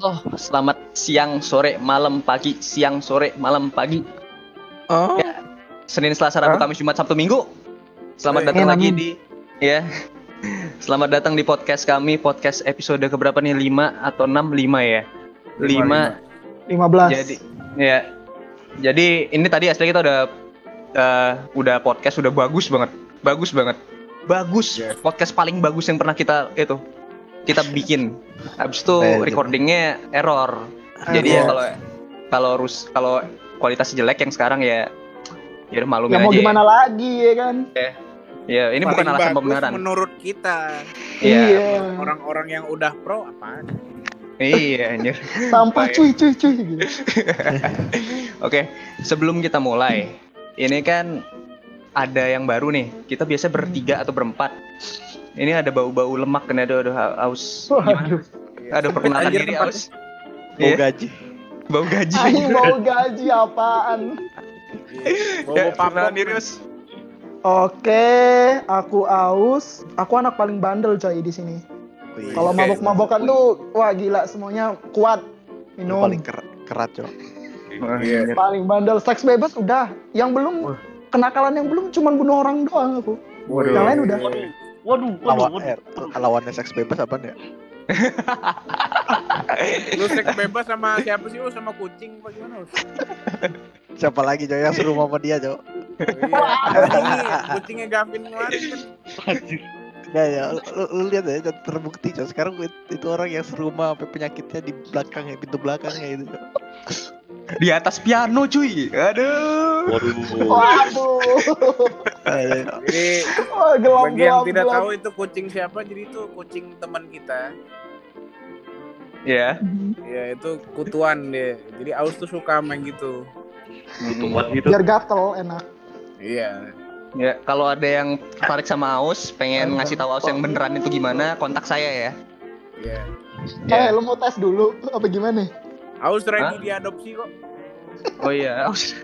Oh, selamat siang, sore, malam, pagi, siang, sore, malam, pagi. Oh. Ya, Senin, Selasa, Rabu? Kamis, Jumat, Sabtu, Minggu. Selamat datang lagi Amin. di ya. Selamat datang di podcast kami, podcast episode keberapa nih? 5 atau 6? 5 ya. 5. 15. Jadi ya. Jadi ini tadi asli kita udah eh, udah podcast udah bagus banget. Bagus banget. Bagus. Yes. Podcast paling bagus yang pernah kita itu kita bikin. Habis itu recordingnya error. Jadi ya kalau kalau rus kalau kualitas jelek yang sekarang ya ya udah ya maklumin mau aja. gimana lagi ya kan? Ya, ini bukan alasan pembenaran. menurut kita. Iya. Orang-orang yang udah pro apaan? Iya, anjir. Sampah cuy cuy cuy gitu. Oke, sebelum kita mulai, ini kan ada yang baru nih. Kita biasa bertiga atau berempat. Ini ada bau-bau lemak kan ada aduh aus. Gimana? Aduh perkenalan Anjir, diri tempatnya. aus. Bau Iya, gaji. bau gaji. Aing mau gaji apaan? Bau Ya, perkenalan diri aus. Oke, aku Aus. Aku anak paling bandel coy di sini. Kalau mabok-mabokan tuh wah gila semuanya kuat. Lu Minum. paling ker kerat cok Iya. Paling bandel seks bebas udah. Yang belum kenakalan yang belum cuman bunuh orang doang aku. Waduh. Yang lain udah. Waduh, waduh, lawan waduh. eh, lawannya seks bebas apa ya Lu seks bebas sama siapa sih? Oh, sama kucing apa gimana? Us? siapa lagi cok yang seru sama dia cok Iya. Kucingnya, Gavin kemarin. Anjir. ya ya lu, lu- lihat ya terbukti cok sekarang it- itu orang yang serumah sampai penyakitnya di belakang ya pintu belakangnya itu Cok. Di atas piano cuy. Aduh. Waduh. Waduh. Jadi gelap bagi yang gelap tidak gelap. tahu itu kucing siapa, jadi itu kucing teman kita. Ya. Ya itu kutuan dia. Jadi Aus tuh suka main gitu. Kutuan gitu. Biar gatel enak. Iya. Ya, kalau ada yang tertarik sama Aus, pengen ngasih tahu Aus yang beneran itu gimana, kontak saya ya. Iya. Ya. Eh, lu mau tes dulu apa gimana? Aus ready diadopsi kok. Oh iya, Aus.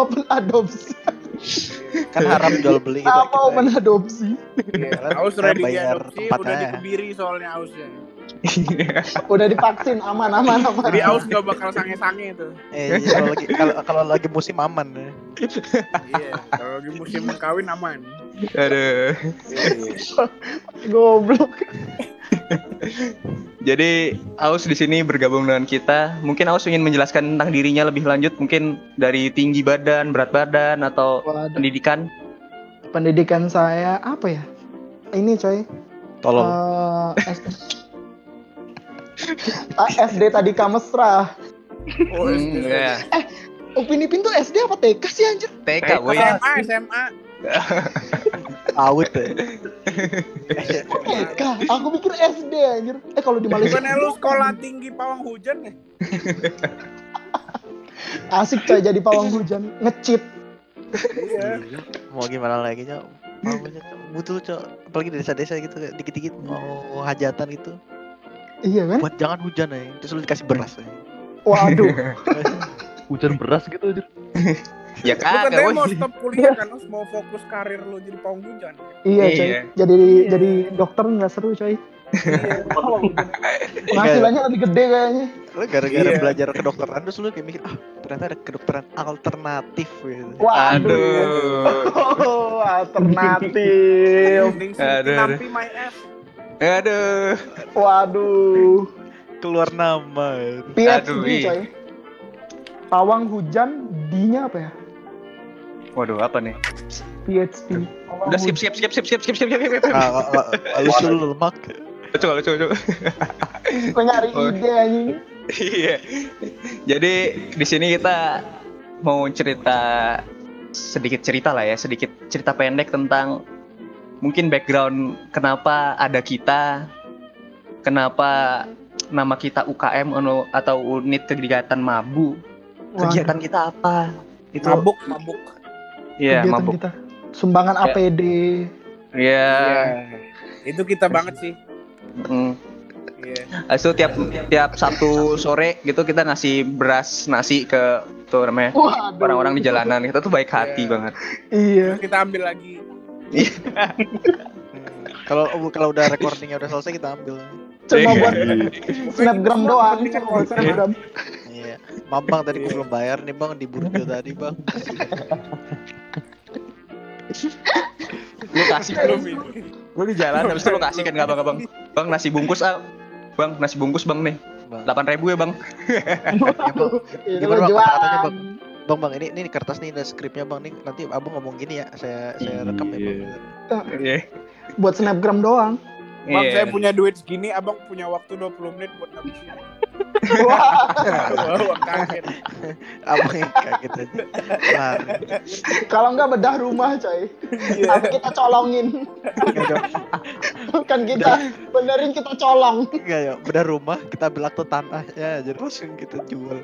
Open adopsi. kan haram jual beli gitu Apa open adopsi? Iya. Kan Aus ready bayar diadopsi, tempatnya. udah dikebiri soalnya Ausnya. Udah divaksin aman aman aman. Jadi Aus nggak bakal sange-sange tuh. eh iya, kalau lagi kalau kalau lagi musim aman ya. Iya. Kalau lagi musim kawin aman. Aduh. Iya. Goblok. Jadi Aus di sini bergabung dengan kita. Mungkin Aus ingin menjelaskan tentang dirinya lebih lanjut, mungkin dari tinggi badan, berat badan, atau Waduh. pendidikan. Pendidikan saya apa ya? Ini coy. tolong Eh, SD. Ah, SD tadi Kamesra. Oh, Hmm, SD. ya. Upin Ipin tuh SD apa TK sih anjir? TK, woi. SMA, SMA. awet ya TK. Aku pikir SD anjir. Eh kalau di Malaysia Bukannya lu sekolah tinggi pawang hujan ya? asik coy jadi pawang hujan, ngecit. Iya. mau gimana lagi cok cok butuh cok apalagi di desa-desa gitu dikit-dikit mau hajatan gitu Iya kan? buat jangan hujan ya terus lu dikasih beras ya. Waduh. Hujan beras gitu anjir. Ya Lu katanya woi. mau stop kuliah kan, Us mau fokus karir lu jadi pawang hujan. Iya coy. Iya. Jadi jadi dokter nggak seru coy. Penghasilannya lebih gede kayaknya. lu gara-gara Iya. belajar kedokteran terus lu kayak mikir ah ternyata ada kedokteran alternatif gitu Waduh. Aduh. Oh, alternatif. Mending Aduh, aduh. Aduh. Waduh. keluar nama PhD Aduh, iya. coy. Pawang hujan D-nya apa ya? Waduh, apa nih? PhD. Pawang Udah skip, skip, skip, skip, skip, skip, skip, skip, skip. ah, ah, ah, lu lu lemak Coba, coba, coba. Gua nyari Oh. ide anjing. Iya. Jadi di sini kita mau cerita sedikit cerita lah ya, sedikit cerita pendek tentang mungkin background kenapa ada kita, kenapa nama kita UKM atau- atau unit kegiatan Mabu. Kegiatan kita apa? Itu Mabuk, mabuk. Iya, mabuk. kita. Sumbangan Ya. APD. Iya. Iya. Itu kita banget sih. Mm. Iya. Habis itu tiap tiap Sabtu sore gitu kita ngasih beras nasi ke tuh namanya orang-orang di jalanan. Kita tuh baik hati Iya. banget. Iya. Terus kita ambil lagi. kalau kalau udah recordingnya udah selesai kita ambil Cuma buat Bukan snapgram doang. buat snapgram. Iya. Mambang tadi gue belum bayar nih bang di Burjo tadi bang. lu kasih Belum lu ini. lu di jalan habis itu lu kasih kan nggak bang bang bang nasi bungkus ah bang nasi bungkus bang nih Bang. delapan ribu ya bang Itu Gimana, Bang, kata-katanya, Bang? Bang bang ini ini kertas nih ada skripnya bang nih nanti abang ngomong gini ya saya saya rekam ya bang. iya Buat snapgram doang. Bang, Iya. saya punya duit segini, abang punya waktu 20 menit buat ngabisin. Wah, Wah, kaget. Abang yang kaget aja. Kalau nggak bedah rumah coy. Iya. Tapi kita colongin. Enggak. Bukan kita benerin kita colong. Enggak ya. Bedah rumah kita ambil akte tanah ya jadi langsung kita jual.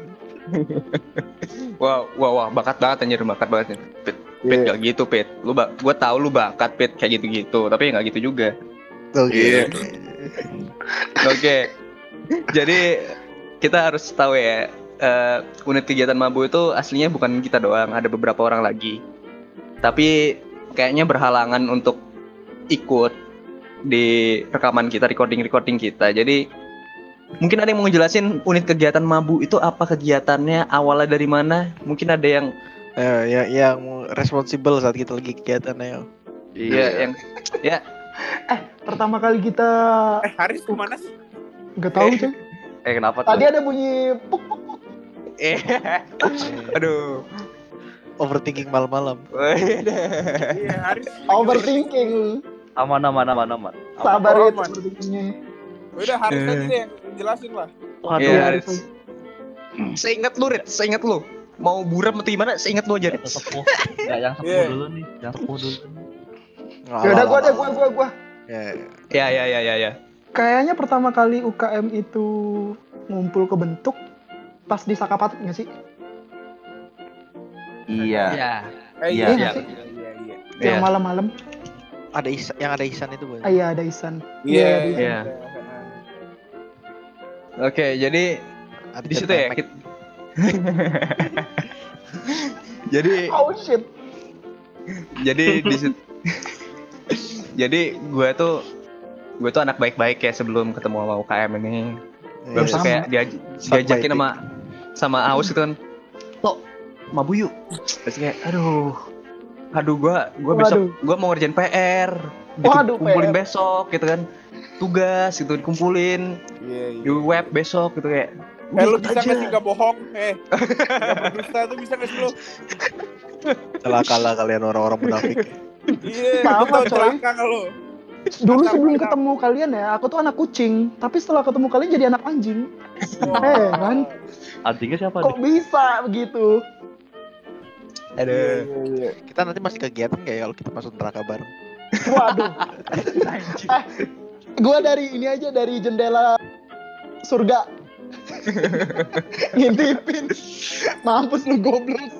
wah wah wah bakat banget anjir bakat banget pit pit gak gitu pit lu gua tahu lu bakat pit kayak gitu gitu tapi nggak gitu juga Oke. Iya. oke jadi kita harus tahu ya eh, unit kegiatan mabu itu aslinya bukan kita doang ada beberapa orang lagi tapi kayaknya berhalangan untuk ikut di rekaman kita recording recording kita jadi mungkin ada yang mau ngejelasin unit kegiatan mabu itu apa kegiatannya awalnya dari mana mungkin ada yang Eh, yang yang responsible saat kita lagi kegiatan ya. Iya, yang Pertama kali kita Eh, Haris ke mana sih? nggak tahu coy. eh kenapa tuh? Tadi ada bunyi puk puk puk. Eh, aduh. Overthinking malam-malam. Iya, Haris. Overthinking. Aman aman aman aman. Sabar itu aman. overthinkingnya. Udah Haris Eh. aja deh yang jelasin lah. Waduh. Iya, Haris. Seingat lu, Rit, seingat lu. Mau buram atau gimana? Seingat lu aja, Rit. Yang sepuh. Enggak yang sepuh Iya. dulu nih. Yang sepuh dulu. Ya udah gua deh gua gua gua. Ya, Ya, ya, ya, ya, ya. Kayaknya pertama kali UKM itu ngumpul ke bentuk pas di Sakapat nggak sih? Iya. Ya. Eh, Iya, iya, iya. iya, iya, iya. Iya. Yang malam-malam. ada Isa, yang ada Isan itu bang. Ah, iya ada Isan. Iya, Iya, iya. Oke, jadi di situ ya. Memek. kit- jadi Oh shit. jadi di situ jadi gue tuh gue tuh anak baik-baik ya sebelum ketemu sama UKM ini gue Iya, bisa sama. kayak diajakin sama sama Aus gitu kan lo mabu yuk terus kayak aduh aduh gue gue besok gue mau ngerjain PR Waduh, kumpulin PR. besok gitu kan tugas gitu dikumpulin Iya, di iya. web besok gitu kayak Eh, lu "Udah, bisa aja." sih bohong? Eh, nggak berdusta tuh bisa nggak sih lu? Celakalah kalian orang-orang munafik. Iya, Sama, coy. lu? Dulu sebelum ketemu kalian ya, aku tuh anak kucing. Tapi setelah ketemu kalian jadi anak anjing. Eh, kan? Anjingnya siapa Kok nih? bisa begitu? Iya, aduh iya, iya. Kita nanti masih kegiatan nggak ya kalau kita masuk neraka bareng? Waduh. eh, gua dari ini aja dari jendela surga. Ngintipin. Mampus lu goblok.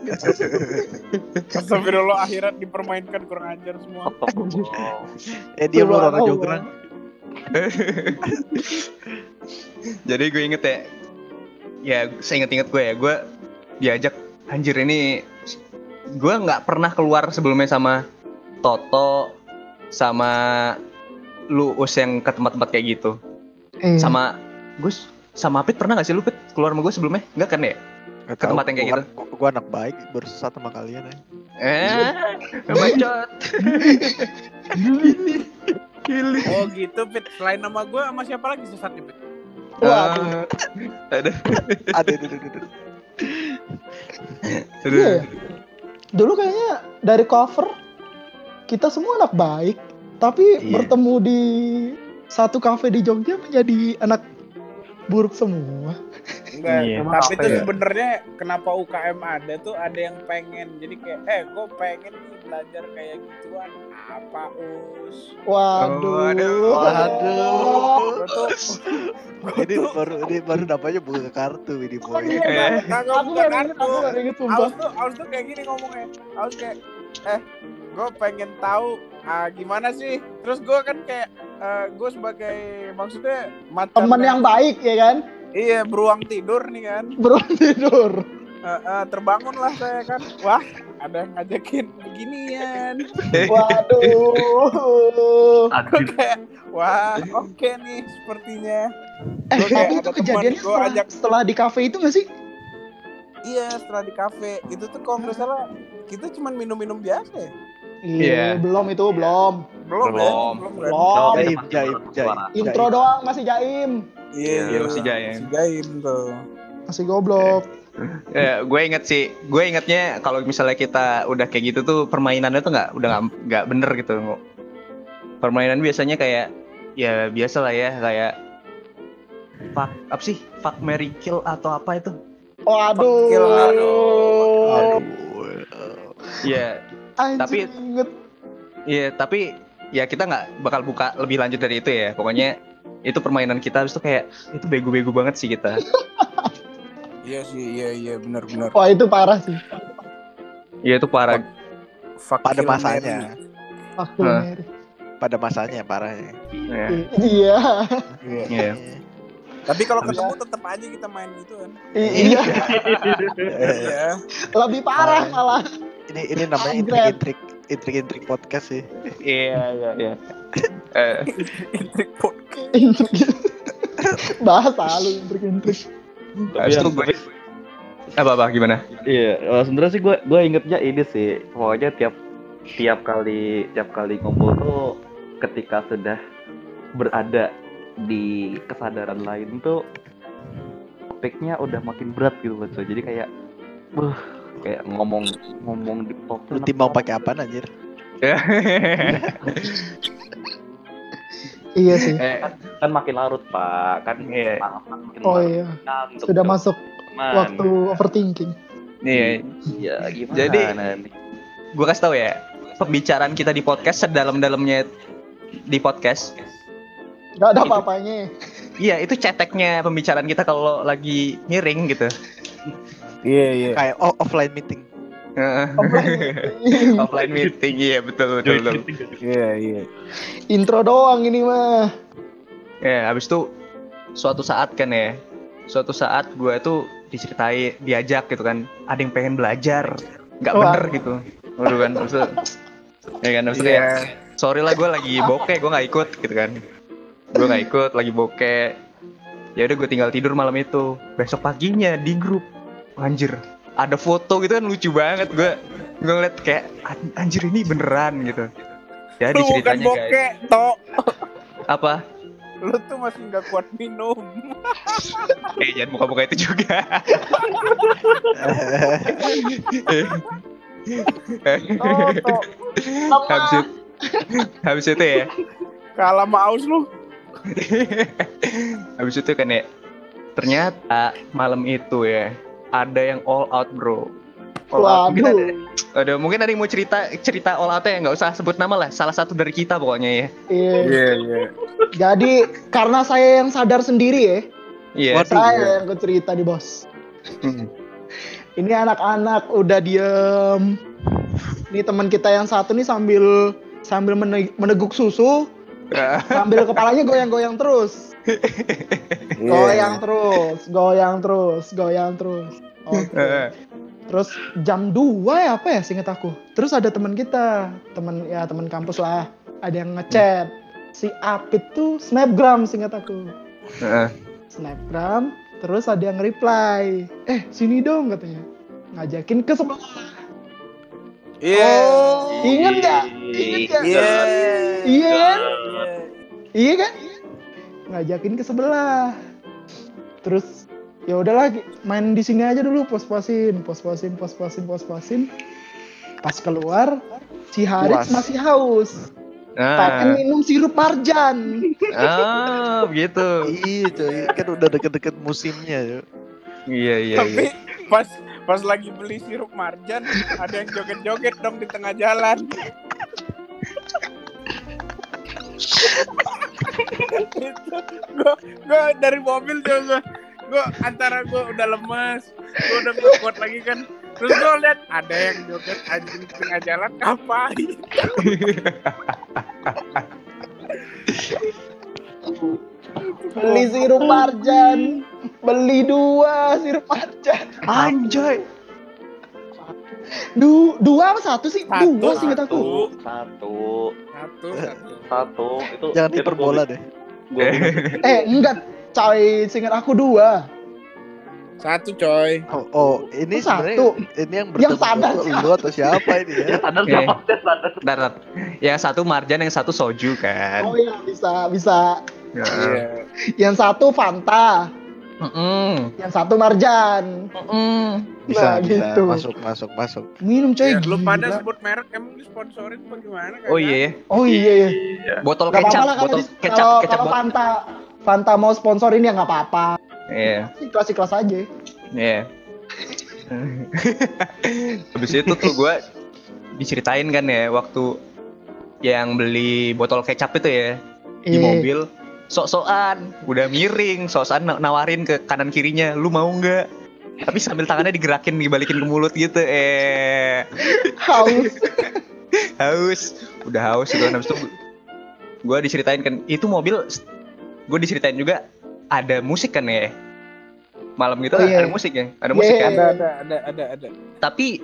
Astagfirullah akhirat dipermainkan kurang ajar semua. Eh dia Subhanallah. orang jogran. Jadi gue inget ya, ya seinget-inget gue ya, gue diajak anjir ini, gue nggak pernah keluar sebelumnya sama Toto, sama lu us yang ke tempat-tempat kayak gitu, Eh, sama Gus, sama Pit pernah gak sih lu Pit keluar sama gue sebelumnya? Enggak kan ya? Gak Ke tempat yang kayak Gua, gua anak baik baru sesat sama kalian ya. Eh, bacot. Oh gitu, Pit. Selain nama gue, sama siapa lagi sesat nih, Pit? Aduh, aduh. aduh. Iya ya? Dulu kayaknya dari cover kita semua anak baik, tapi Iya. bertemu di satu kafe di Jogja menjadi anak buruk semua. Enggak, Iya. tapi tuh ya? sebenarnya kenapa UKM ada tuh ada yang pengen. Jadi kayak, eh gue pengen nih belajar kayak gituan. Apa us? Waduh. Waduh. Waduh. Gue Ini baru ini baru namanya buka kartu ini Oh boy. Eh. kagak aku buka kartu. aku tuh, Aus tuh kayak gini ngomongnya. Aus kayak, eh, gue pengen tahu ah, gimana sih. Terus gue kan kayak, gue sebagai maksudnya macam Temen yang baik ya kan? Iya, beruang tidur nih kan. Belum tidur. Eh, eh, terbangun lah saya kan. Wah, ada yang ngajakin beginian. Waduh. Anjir. Kayak, wah, oke nih sepertinya. Eh, tapi itu kejadiannya gua setelah, ajak- setelah di kafe itu nggak sih? Iya, setelah di kafe itu tuh kalau nggak salah kita cuman minum-minum biasa ya. Iya. belum itu belum. Belum, ya? Belum. Belum, Jaim, jaim, jaim. Intro doang masih jaim, Iya, Iya, masih jaim. Masih jaim tuh. masih goblok. Ya, gue inget sih, gue ingetnya kalau misalnya kita udah kayak gitu tuh permainannya tuh nggak udah nggak bener gitu. Permainan biasanya kayak ya biasa lah ya kayak fuck apa sih fuck Mary kill atau apa itu? Waduh. Gokil, aduh. Aduh. Iya, Anjir, Tapi- inget. iya tapi ya kita nggak bakal buka lebih lanjut dari itu ya. Pokoknya itu permainan kita habis itu kayak itu bego-bego banget sih kita. Iya sih, iya iya benar-benar. Wah itu parah sih. Iya itu parah. Fuck Pada masanya, pada masanya parahnya. Iya. Iya. Iya. Iya. Tapi kalau ketemu tetap aja kita main gitu kan. Iya. Iya. Lebih parah malah. Ini ini namanya intrik-intrik intrik-intrik podcast sih. Iya iya iya. Eh, Intrik podcast. Bahasa lu intrik-intrik. Tapi yang- gue apa apa gimana? Iya, eh, sebenarnya sih gue gue ingetnya ini sih, pokoknya tiap tiap kali tiap kali ngumpul tuh ketika sudah berada di kesadaran lain tuh topiknya udah makin berat gitu loh. Jadi kayak kayak ngomong ngomong di pop Lu timbang pakai apa anjir? Iya sih. eh, kan makin larut pak kan Iya. makin Oh larut iya. kan Sudah masuk teman. waktu overthinking. Nih, Iya gimana Jadi, nih? gue kasih tahu ya, pembicaraan kita di podcast sedalam-dalamnya di podcast. Gak ada apa-apanya. Iya, itu ceteknya pembicaraan kita kalau lagi miring gitu. Iya iya. Kayak oh, offline meeting. Heeh. Offline. Meeting, iya betul betul. betul. Iya iya. Intro doang ini mah. Ya, habis itu suatu saat kan ya, suatu saat gue tuh diceritain, diajak gitu kan, ada yang pengen belajar, nggak bener gitu. Waduh kan, itu, ya kan, itu Iya. kayak, sorry lah gue lagi bokeh, gue nggak ikut gitu kan. Gue nggak ikut, lagi bokeh. Ya udah gue tinggal tidur malam itu. Besok paginya di grup, anjir, ada foto gitu kan lucu banget gue. Gue ngeliat kayak "An- anjir ini beneran gitu. Jadi Lu bukan ceritanya guys, bokeh, Tok. apa? Lu tuh masih nggak kuat minum. Eh jangan buka-buka itu juga. Oh, habis itu, habis itu ya, Kalah sama Aus lu. habis itu kan ya, ternyata malam itu ya ada yang all out bro. All out. Mungkin ada, Waduh. ada, mungkin ada yang mau cerita cerita all out ya nggak usah sebut nama lah. Salah satu dari kita pokoknya ya. Iya. iya. Jadi karena saya yang sadar sendiri ya, Iya. Waduh. saya yang cerita di bos. Hmm. Ini anak-anak udah diem. Ini teman kita yang satu nih sambil sambil mene- meneguk susu, sambil kepalanya goyang-goyang terus. Goyang terus, goyang terus, goyang terus. Oke. Terus jam 2 ya apa ya singkat aku. Terus ada teman kita, teman ya teman kampus lah, ada yang ngechat. Si Apit tuh snapgram singkat aku. Heeh. Snapgram, terus ada yang reply. Eh, sini dong katanya. Ngajakin ke sebelah. Iya. Oh, ingat nggak? Ingat nggak? Iya. Iya kan? Iya. Iya kan? Ngajakin ke sebelah. Terus ya udahlah main di sini aja dulu pos-posin, pos-posin, pos-posin, pos-posin. Pas keluar si Haris Puas. masih haus. Pengen Nah, minum sirup marjan. ah, begitu. Iya coy, kan udah deket-deket musimnya. ya. Iya, iya, Tapi iya. pas pas lagi beli sirup marjan ada yang joget-joget dong di tengah jalan. gua gua dari mobil tuh gua gua antara gua udah lemes gua udah gak kuat lagi kan terus gua lihat ada yang joget anjing di tengah jalan ngapain Beli sirup marjan. Beli dua sirup marjan. Anjay, Du, dua apa satu sih? Satu, dua sih ingat aku. Satu, satu, Satu, satu. satu. Itu Jangan itu hiperbola gua- deh. gua bikin- Eh enggak, coy, seingat aku dua. Satu coy. Oh, oh, ini Satu. sebenarnya ini yang Yang bertemu sadar itu siapa? lu atau siapa ini ya? Ya sadar Oke. siapa? Ya sadar. Darat. Yang satu Marjan, yang satu Soju kan. Oh iya bisa bisa. Ya. Iya. Yang satu Fanta, Mm-mm. yang satu Marjan. Mm-mm. Bisa, Nah, bisa. gitu. Masuk, masuk, masuk. Minum coy. Ya, lu pada sebut merek emang disponsorin apa gimana? Oh iya, Oh iya iya. Iya. botol Gak kecap, lah kalau botol dis- kecap, kalau kecap kalau. Fanta Fanta mau sponsorin ya nggak apa-apa. Iya, Ikhlas ikhlas aja. iya. Habis itu tuh gue diceritain kan ya waktu yang beli botol kecap itu ya di Iya. mobil sok-sokan udah miring sok-sokan na- nawarin ke kanan kirinya lu mau nggak tapi sambil tangannya digerakin dibalikin ke mulut gitu eh Haus. haus udah haus gitu kan habis itu gue diceritain kan itu mobil gue diceritain juga ada musik kan ya malam gitu Oh, iya. ada musik ya ada musik Iya, kan iya. Ada, ada, ada, ada, ada. tapi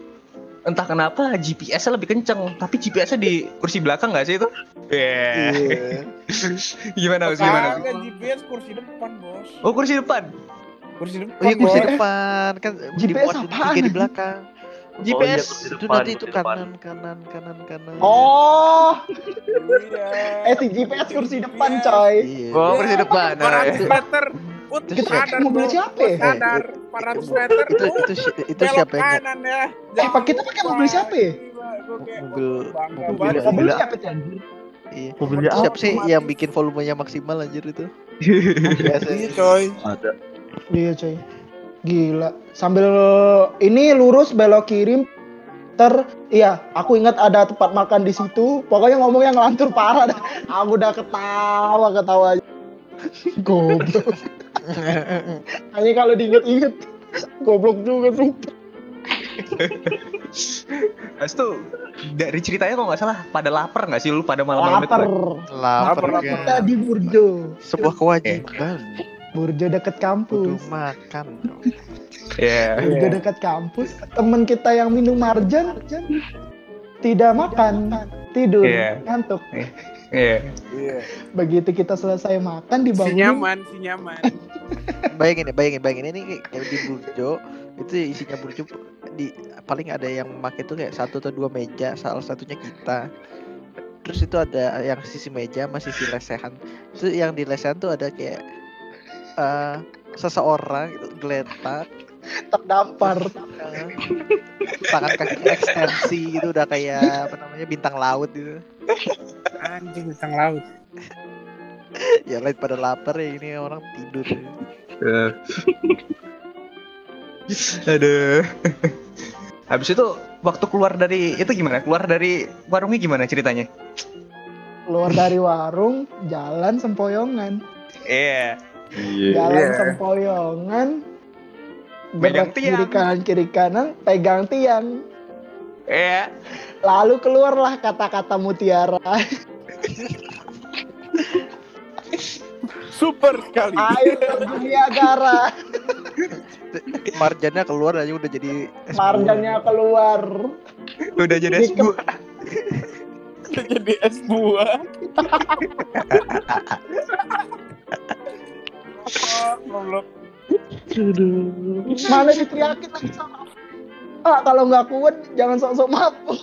entah kenapa GPS-nya lebih kenceng tapi GPS-nya di kursi belakang nggak sih itu yeah. Iya. gimana Aus? gimana Kagak GPS kursi depan bos. oh kursi depan Kursi depan. Oh iya kursi bos. depan kan GPS apaan? tiga di belakang. GPS. Oh, iya, Itu nanti itu depan. kanan kanan kanan kanan. Oh, Iya. eh si GPS kursi depan coy. Iya. Oh, kursi depan. 400 meter. Ut, Itu sadar mobil siapa ya? Sadar. 400 meter. itu itu itu siapa yang kanan ya. Eh, Pak, kita pakai mobil siapa ya? Mobil- mobil-. Mobil siapa tuh? iya. Mobilnya siapa apa? sih yang bikin volumenya maksimal anjir itu? Biasa. Iya coy. Ada. Iya coy. Gila. Sambil ini lurus belok kiri ter iya aku ingat ada tempat makan di situ pokoknya ngomongnya ngelantur parah dah. aku udah ketawa ketawa aja goblok hanya kalau diinget-inget goblok juga tuh Habis itu dari ceritanya kok nggak salah pada lapar nggak sih lu pada malam-malam itu? lapar Lapar kan. kita di Burjo Sebuah kewajiban. Burjo deket Kudu kampus makan. dong. Iya. Burjo deket kampus temen kita yang minum marjan tidak makan tidur Iya. ngantuk Iya. Iya. begitu kita selesai makan Si dibangun nyaman, si nyaman. Bayangin ya, bayangin, bayangin ini kayak di Burjo itu isinya Burjo di paling ada yang pakai tuh kayak satu atau dua meja, salah satunya kita. Terus itu ada yang sisi meja sama sisi lesehan. Itu yang di lesehan tuh ada kayak eh seseorang gitu, geletak terdampar tangan kakinya ekstensi gitu udah kayak apa namanya bintang laut gitu. Anjing bintang laut. Ya lain pada lapar ya ini orang tidur. Eh. Aduh. Habis itu waktu keluar dari itu gimana? Keluar dari warungnya gimana ceritanya? keluar dari warung jalan sempoyongan Iya. Iya. jalan sempoyongan Pegang gerak kiri tiang. kanan kiri kanan pegang tiang Iya. lalu keluarlah kata-kata mutiara Super sekali. air terjun Niagara Marjannya keluar aja udah jadi es marjannya keluar Udah jadi Di es buah. Udah jadi es buah. Oh, goblok. Mana diteriakin lagi sama ah kalau nggak kuat jangan sok-sok mabuk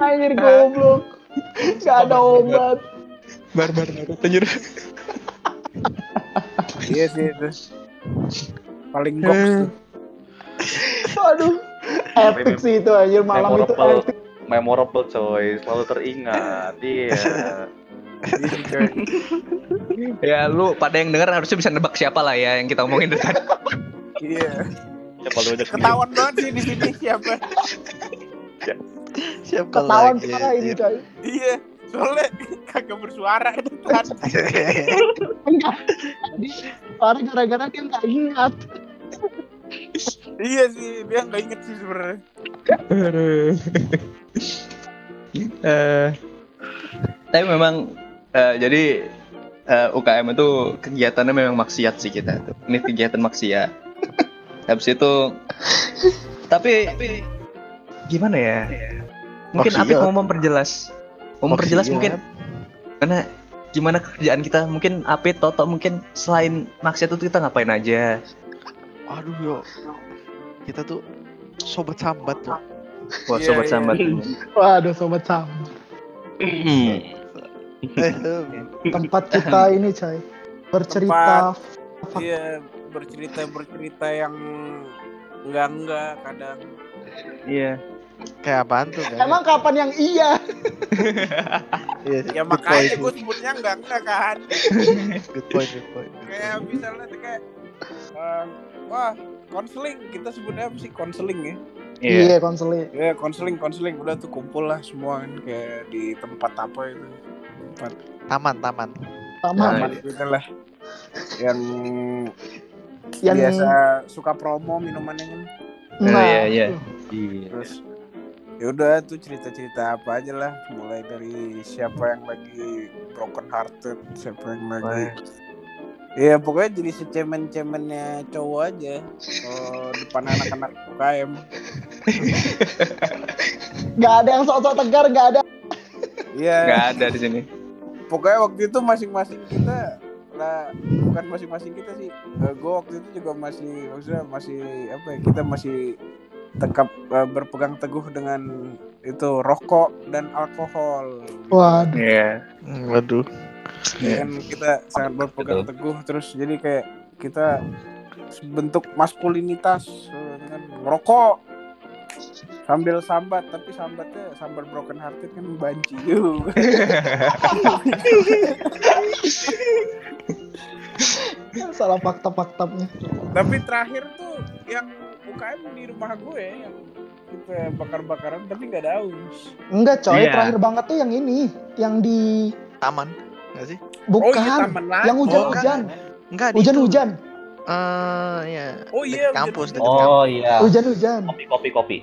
Anjir goblok Gak ada obat Bar bar bar. Iya sih itu. Paling goks tuh. Aduh Epic sih itu anjir malam itu Memorable. epic Memorable coy, selalu teringat. Iya. Iya. Ya lu pada yang denger harusnya bisa nebak siapa lah ya yang kita omongin tadi. Iya. Siapa lu Ketahuan banget sih di sini siapa. Siapa Ketahuan lagi? parah ini coy Iya. Soalnya kagak bersuara depan. Enggak Tadi Orang gara-gara dia nggak ingat iya sih, dia nggak inget sih sebenarnya. Eh, tapi memang eh, jadi eh, UKM itu kegiatannya memang maksiat sih kita tuh. Ini kegiatan maksiat. habis itu tapi gimana ya mungkin. Apit mau memperjelas mau memperjelas mungkin karena gimana kerjaan kita mungkin Apit Toto mungkin selain maksiat itu kita ngapain aja Aduh yo. Kita tuh sobat sambat tuh. buat Iya, sobat iya. sambat Waduh sobat sam. Eh, Tempat kita ini coy. Bercerita fakta. Iya bercerita bercerita yang enggak enggak kadang. iya kayak apaan tuh? Kan? Emang kapan yang iya? Iya, Ya makanya gue sebutnya enggak enggak kan. Good point, good point. Kayak misalnya tuh kayak eh, wah konseling kita sebutnya apa sih konseling ya? iya Iya konseling. Ya konseling konseling udah tuh kumpul lah semua kan kayak di tempat apa itu tempat Taman, taman. Sama. Nah, gitu lah yang yang biasa suka promo minumannya kan. Nah, iya, iya. tuh. Iya. terus ya udah tuh cerita-cerita apa aja lah mulai dari siapa yang lagi broken hearted siapa yang lagi Iya pokoknya jadi secemen-cemennya cowok aja kalau depan anak-anak UKM Nggak ada yang sok-sok tegar, nggak ada. Iya nggak ada di sini pokoknya waktu itu masing-masing kita lah bukan masing-masing kita sih gue waktu itu juga masih maksudnya masih apa ya kita masih tekap eh, berpegang teguh dengan itu rokok dan alkohol Waduh. iya Hmm, waduh. Ya kan kita sangat berpegang teguh terus jadi kayak kita bentuk maskulinitas eh, dengan merokok sambil sambat tapi sambatnya sambar broken hearted kan banci juga Salah fakta-faktanya. tapi terakhir tuh yang UKM di rumah gue yang kita bakar-bakaran tapi nggak ada aus Enggak coy, Iya. terakhir banget tuh yang ini, yang di Taman. Enggak sih? bukan, oh iya taman lagi yang hujan-hujan, Enggak, di itu. hujan-hujan, Eh, ya. Oh Dekat iya, kampus, hujan. dekat kampus. Oh iya. hujan-hujan, Kopi kopi kopi.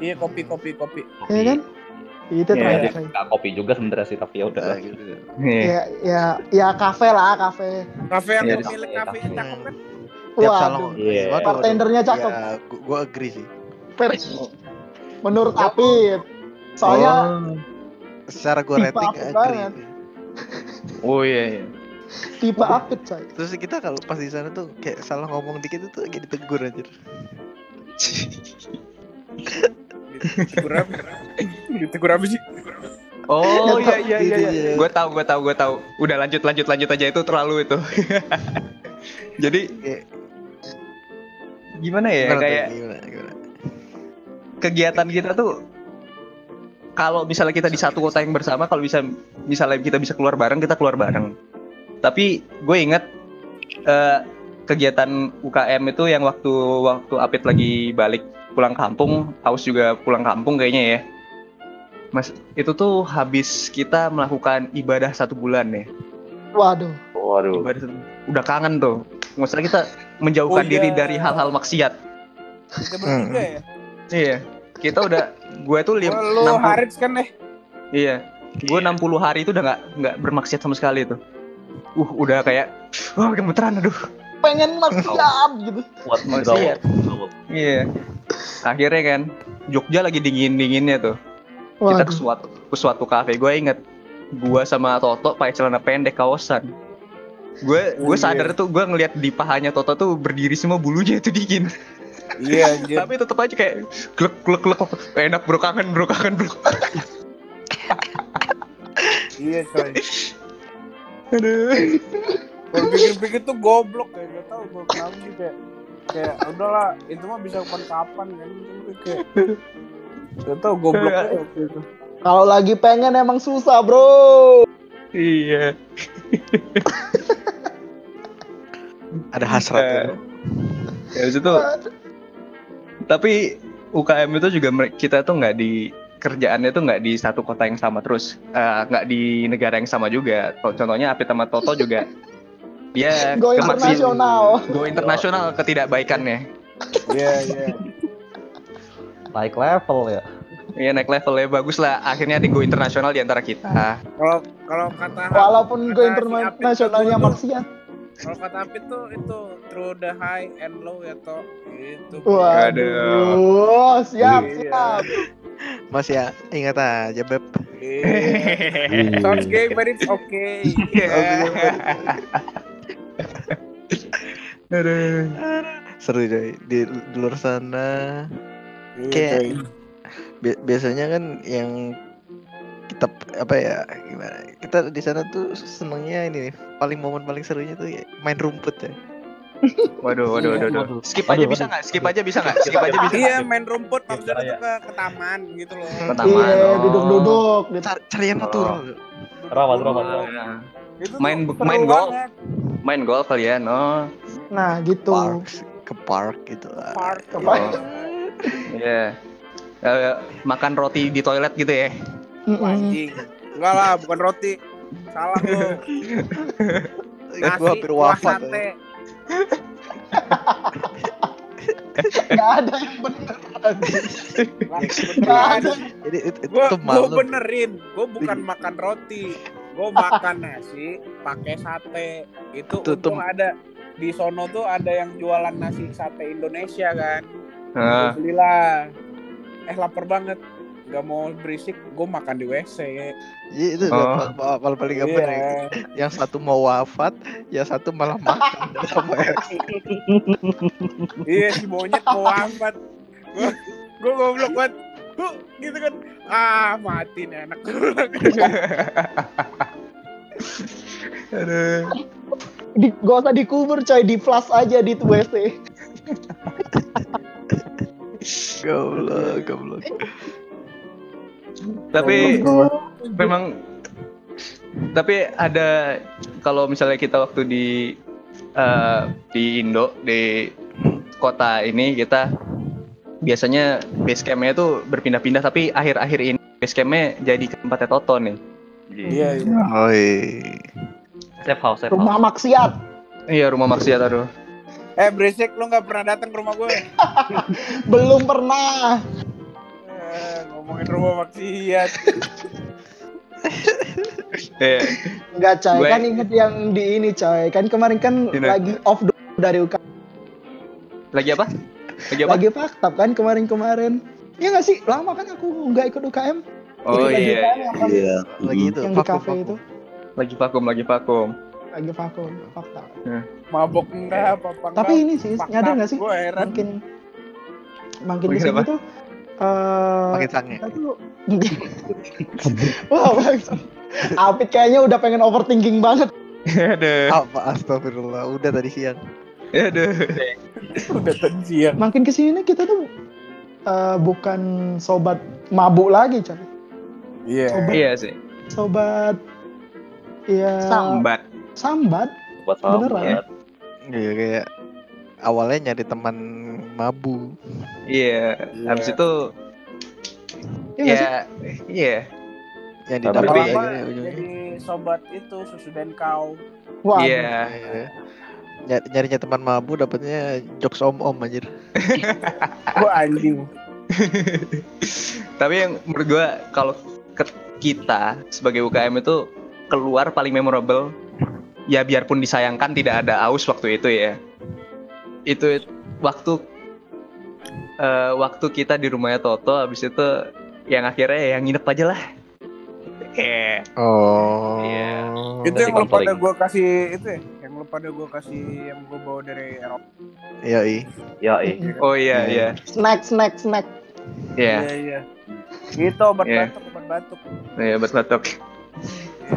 Iya kopi kopi kopi kopi. ya kan? Itu Iya, terakhir coy. nggak kopi juga sebenarnya sih tapi ya udah lah. gitu. Iya. Ya, ya, ya kafe lah, kafe. kafe yang Iya, pemilik di- kafenya iya. cakep kan Tiap Waduh, salon. Iya. Bartendernya cakep. Ya, gua, gua agree sih. Menurut Apit, soalnya Oh. Secara gua rating agree. oh iya iya tipe Apit coy. Terus kita kalau pas di sana tuh kayak salah ngomong dikit itu kayak ditegur anjir. ditegur apa? Ditegur apa sih? Oh iya iya iya, iya. iya. gue tahu gue tahu gue tahu. Udah lanjut lanjut lanjut aja. Itu terlalu itu. Jadi gimana ya? Gimana tuh, kayak gimana, gimana? kegiatan kita tuh kalau misalnya kita di satu kota yang bersama kalau bisa misalnya kita bisa keluar bareng kita keluar bareng. Tapi gue inget eh, kegiatan UKM itu yang waktu waktu Apit lagi balik pulang kampung Aus juga pulang kampung kayaknya ya Mas itu tuh habis kita melakukan ibadah satu bulan ya Waduh, Waduh. ibadah satu- udah kangen tuh maksudnya kita menjauhkan Oh, iya. diri dari hal-hal maksiat kita bertiga ya iya kita udah gue tuh lim- oh, lu 60 Harits kan deh Iya, gue 60 hari itu udah nggak nggak bermaksiat sama sekali itu. Uh, udah kayak, wah gemeteran, aduh. pengen maksiat gitu. Kuat Maksiat. Iya. Akhirnya kan, Jogja lagi dingin dinginnya tuh. Kita ke Waduh, suatu ke suatu kafe. Gue inget, gue sama Toto pakai celana pendek kaosan. Gue gue sadar tuh gue ngeliat di pahanya Toto tuh berdiri semua bulunya itu dingin. iya anjir Tapi tetep aja kayak glek glek glek enak bro kangen bro kangen bro. iya coy Aduh. Pikir-pikir tuh goblok kayak gak tau gue kenapa sih kayak kayak udahlah itu mah bisa kapan kapan kan kayak gak tau goblok waktu itu kalau lagi pengen emang susah bro. Iya. Ada hasrat Eh, ya. Ya di situ tapi UKM itu juga kita tuh nggak di kerjaannya tuh nggak di satu kota yang sama terus eh, nggak di negara yang sama juga Co- contohnya Apit sama Toto juga dia Go internasional. go internasional ketidakbaikannya iya iya Naik level ya. Iya naik levelnya bagus lah akhirnya di go internasional di antara kita kalau kalau kata Walaupun Apit internasionalnya maksiat. Kalau kata Apit tuh itu through the high and low ya toh. Itu. Waduh, siap, Iya. siap. Mas ya ingat aja beb. Iya. Sounds gay but it's okay. Aduh. Seru coy di, di luar sana. Iya, Kayak-. Bi- biasanya kan yang kita apa ya gimana? Kita di sana tuh senengnya ini nih, paling momen paling serunya tuh main rumput ya. Waduh, waduh, waduh, waduh. Skip aja bisa nggak? Skip aja bisa nggak? Skip aja bisa. Iya main rumput maksudnya tuh ke, ke taman gitu loh. Ke taman. Iya, oh. duduk-duduk. gitu. Cari, cari yang Oh. natural. Rawat, rawat, Oh, rawat. tuh Main- main golf. Main golf kalian, oh. Nah, gitu. Park ke park gitu lah. Park. Ke park. Iya. Eh, makan roti di toilet gitu ya. Anjing. Enggak lah, bukan roti. Salah lu. Ingat gua hampir wafat. sate. ya. Nggak ada yang bener. Beneran. ada. Jadi itu, itu malu. benerin, gua bukan makan roti, gua makan nasi pakai sate. Itu Tuh, tuh. untung ada di sono tuh ada yang jualan nasi sate Indonesia kan. Gua belilah. Eh lapar banget. Gak mau berisik, gue makan di WC. Iya itu Oh. pa- pa- paling paling gampang ya. Iya. Yang satu mau wafat, yang satu malah makan. Iya si monyet mau wafat. Gue gue goblok banget. Gitu kan. Ah mati nih anak. Aduh. Di, gak usah dikubur coy, di flash aja di WC. Goblok, goblok. Tapi memang tapi ada kalau misalnya kita waktu di eh, di Indo di kota ini kita biasanya base campnya itu berpindah-pindah tapi akhir-akhir ini base campnya jadi ke tempatnya Toto nih Iya iya. Oi. Safe house, safe house. Rumah maksiat. iya rumah maksiat aduh Eh berisik lu nggak pernah datang ke rumah gue. Belum pernah. Eh, ngomongin rumah maksiat. Iya. Enggak coy, Gue- kan inget yang di ini coy. Kan kemarin kan Ini. lagi off dari UK. lagi apa lagi apa Lagi faktab kan kemarin-kemarin. Iya nggak sih? Lama kan aku nggak ikut UKM. oh Lagi iya UKM pas- Iya. Lagi itu, yang di vakum, cafe vakum. itu. lagi vakum lagi vakum Lagi vakum, fakta. Mabok enggak apa apa enggak. Tapi ini sih, nyadar nggak sih? Makin makin apa? tuh eh Makin sange. tuh Wah, bangsa. Apit kayaknya udah pengen overthinking banget. aduh Apa astagfirullah, udah tadi siang. Aduh Udah tensian. Makin ke sini kita tuh eh, bukan sobat mabuk lagi, coy. Iya. Sobat, iya sih sobat ya sambat sambat. Buat Beneran. Iya kayak awalnya nyari teman mabu. iya Iya. habis itu Iya ya iya Yang ujungnya. jadi sobat itu susu dan kau. Wah, iya Iya. Nyari, nyarinya teman mabu dapatnya jokes om-om anjir. Gue anjing. Tapi yang menurut gua kalau kita sebagai UKM itu keluar paling memorable ya biarpun disayangkan tidak ada aus waktu itu ya. Itu waktu eh, waktu kita di rumahnya Toto habis itu yang akhirnya yang nginep aja lah. Eh, Oh. Iya. Itu yang lu pada gue kasih itu ya? Lu pada gue kasih yang gue bawa dari Eropa. Iya, iya. Ya, eh. oh iya iya snack snack snack. iya Iya iya. Gitu obat Iya. batuk obat batuk. iya buat batuk.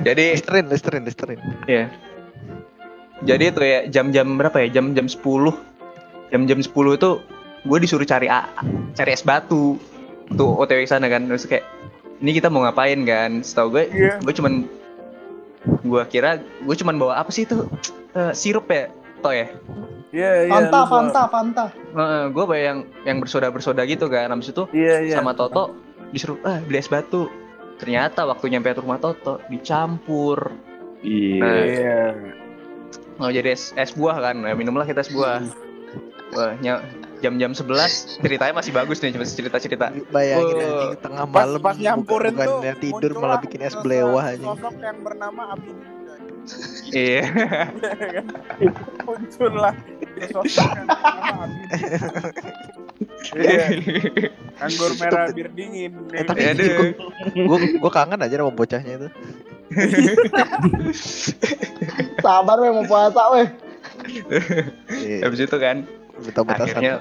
Jadi Listerin, listerin, listerin. Iya. Jadi itu ya jam-jam berapa ya? Jam-jam 10. Jam-jam 10 itu gue disuruh cari A, cari es batu. Tuh OTW sana kan. Terus kayak ini kita mau ngapain kan? Setahu gue Iya. gue cuman gue kira gue cuman bawa apa sih itu? Eh, sirup ya? Toh ya? Iya iya. Fanta, lu Fanta, Fanta. gue bawa yang yang bersoda-bersoda gitu kan. Habis itu Iya iya. sama Toto disuruh ah beli es batu. Ternyata waktu nyampe rumah Toto dicampur. Iya. Iya. mau jadi es, es buah kan nah, minumlah kita es buah Wah, ny- jam-jam 11 ceritanya masih bagus nih cuma cerita-cerita Bayangin Oh. anjing tengah Pas malam pas nyampurin bukan, tuh bukannya tidur malah bikin es belewah anjing. Sosok yang bernama Abi. Iya. muncul lah. Iya, anggur merah bir dingin. Eh, tapi gue gue kangen aja sama bocahnya itu. Sabar weh mau puasa weh. Iya, Habis itu kan akhirnya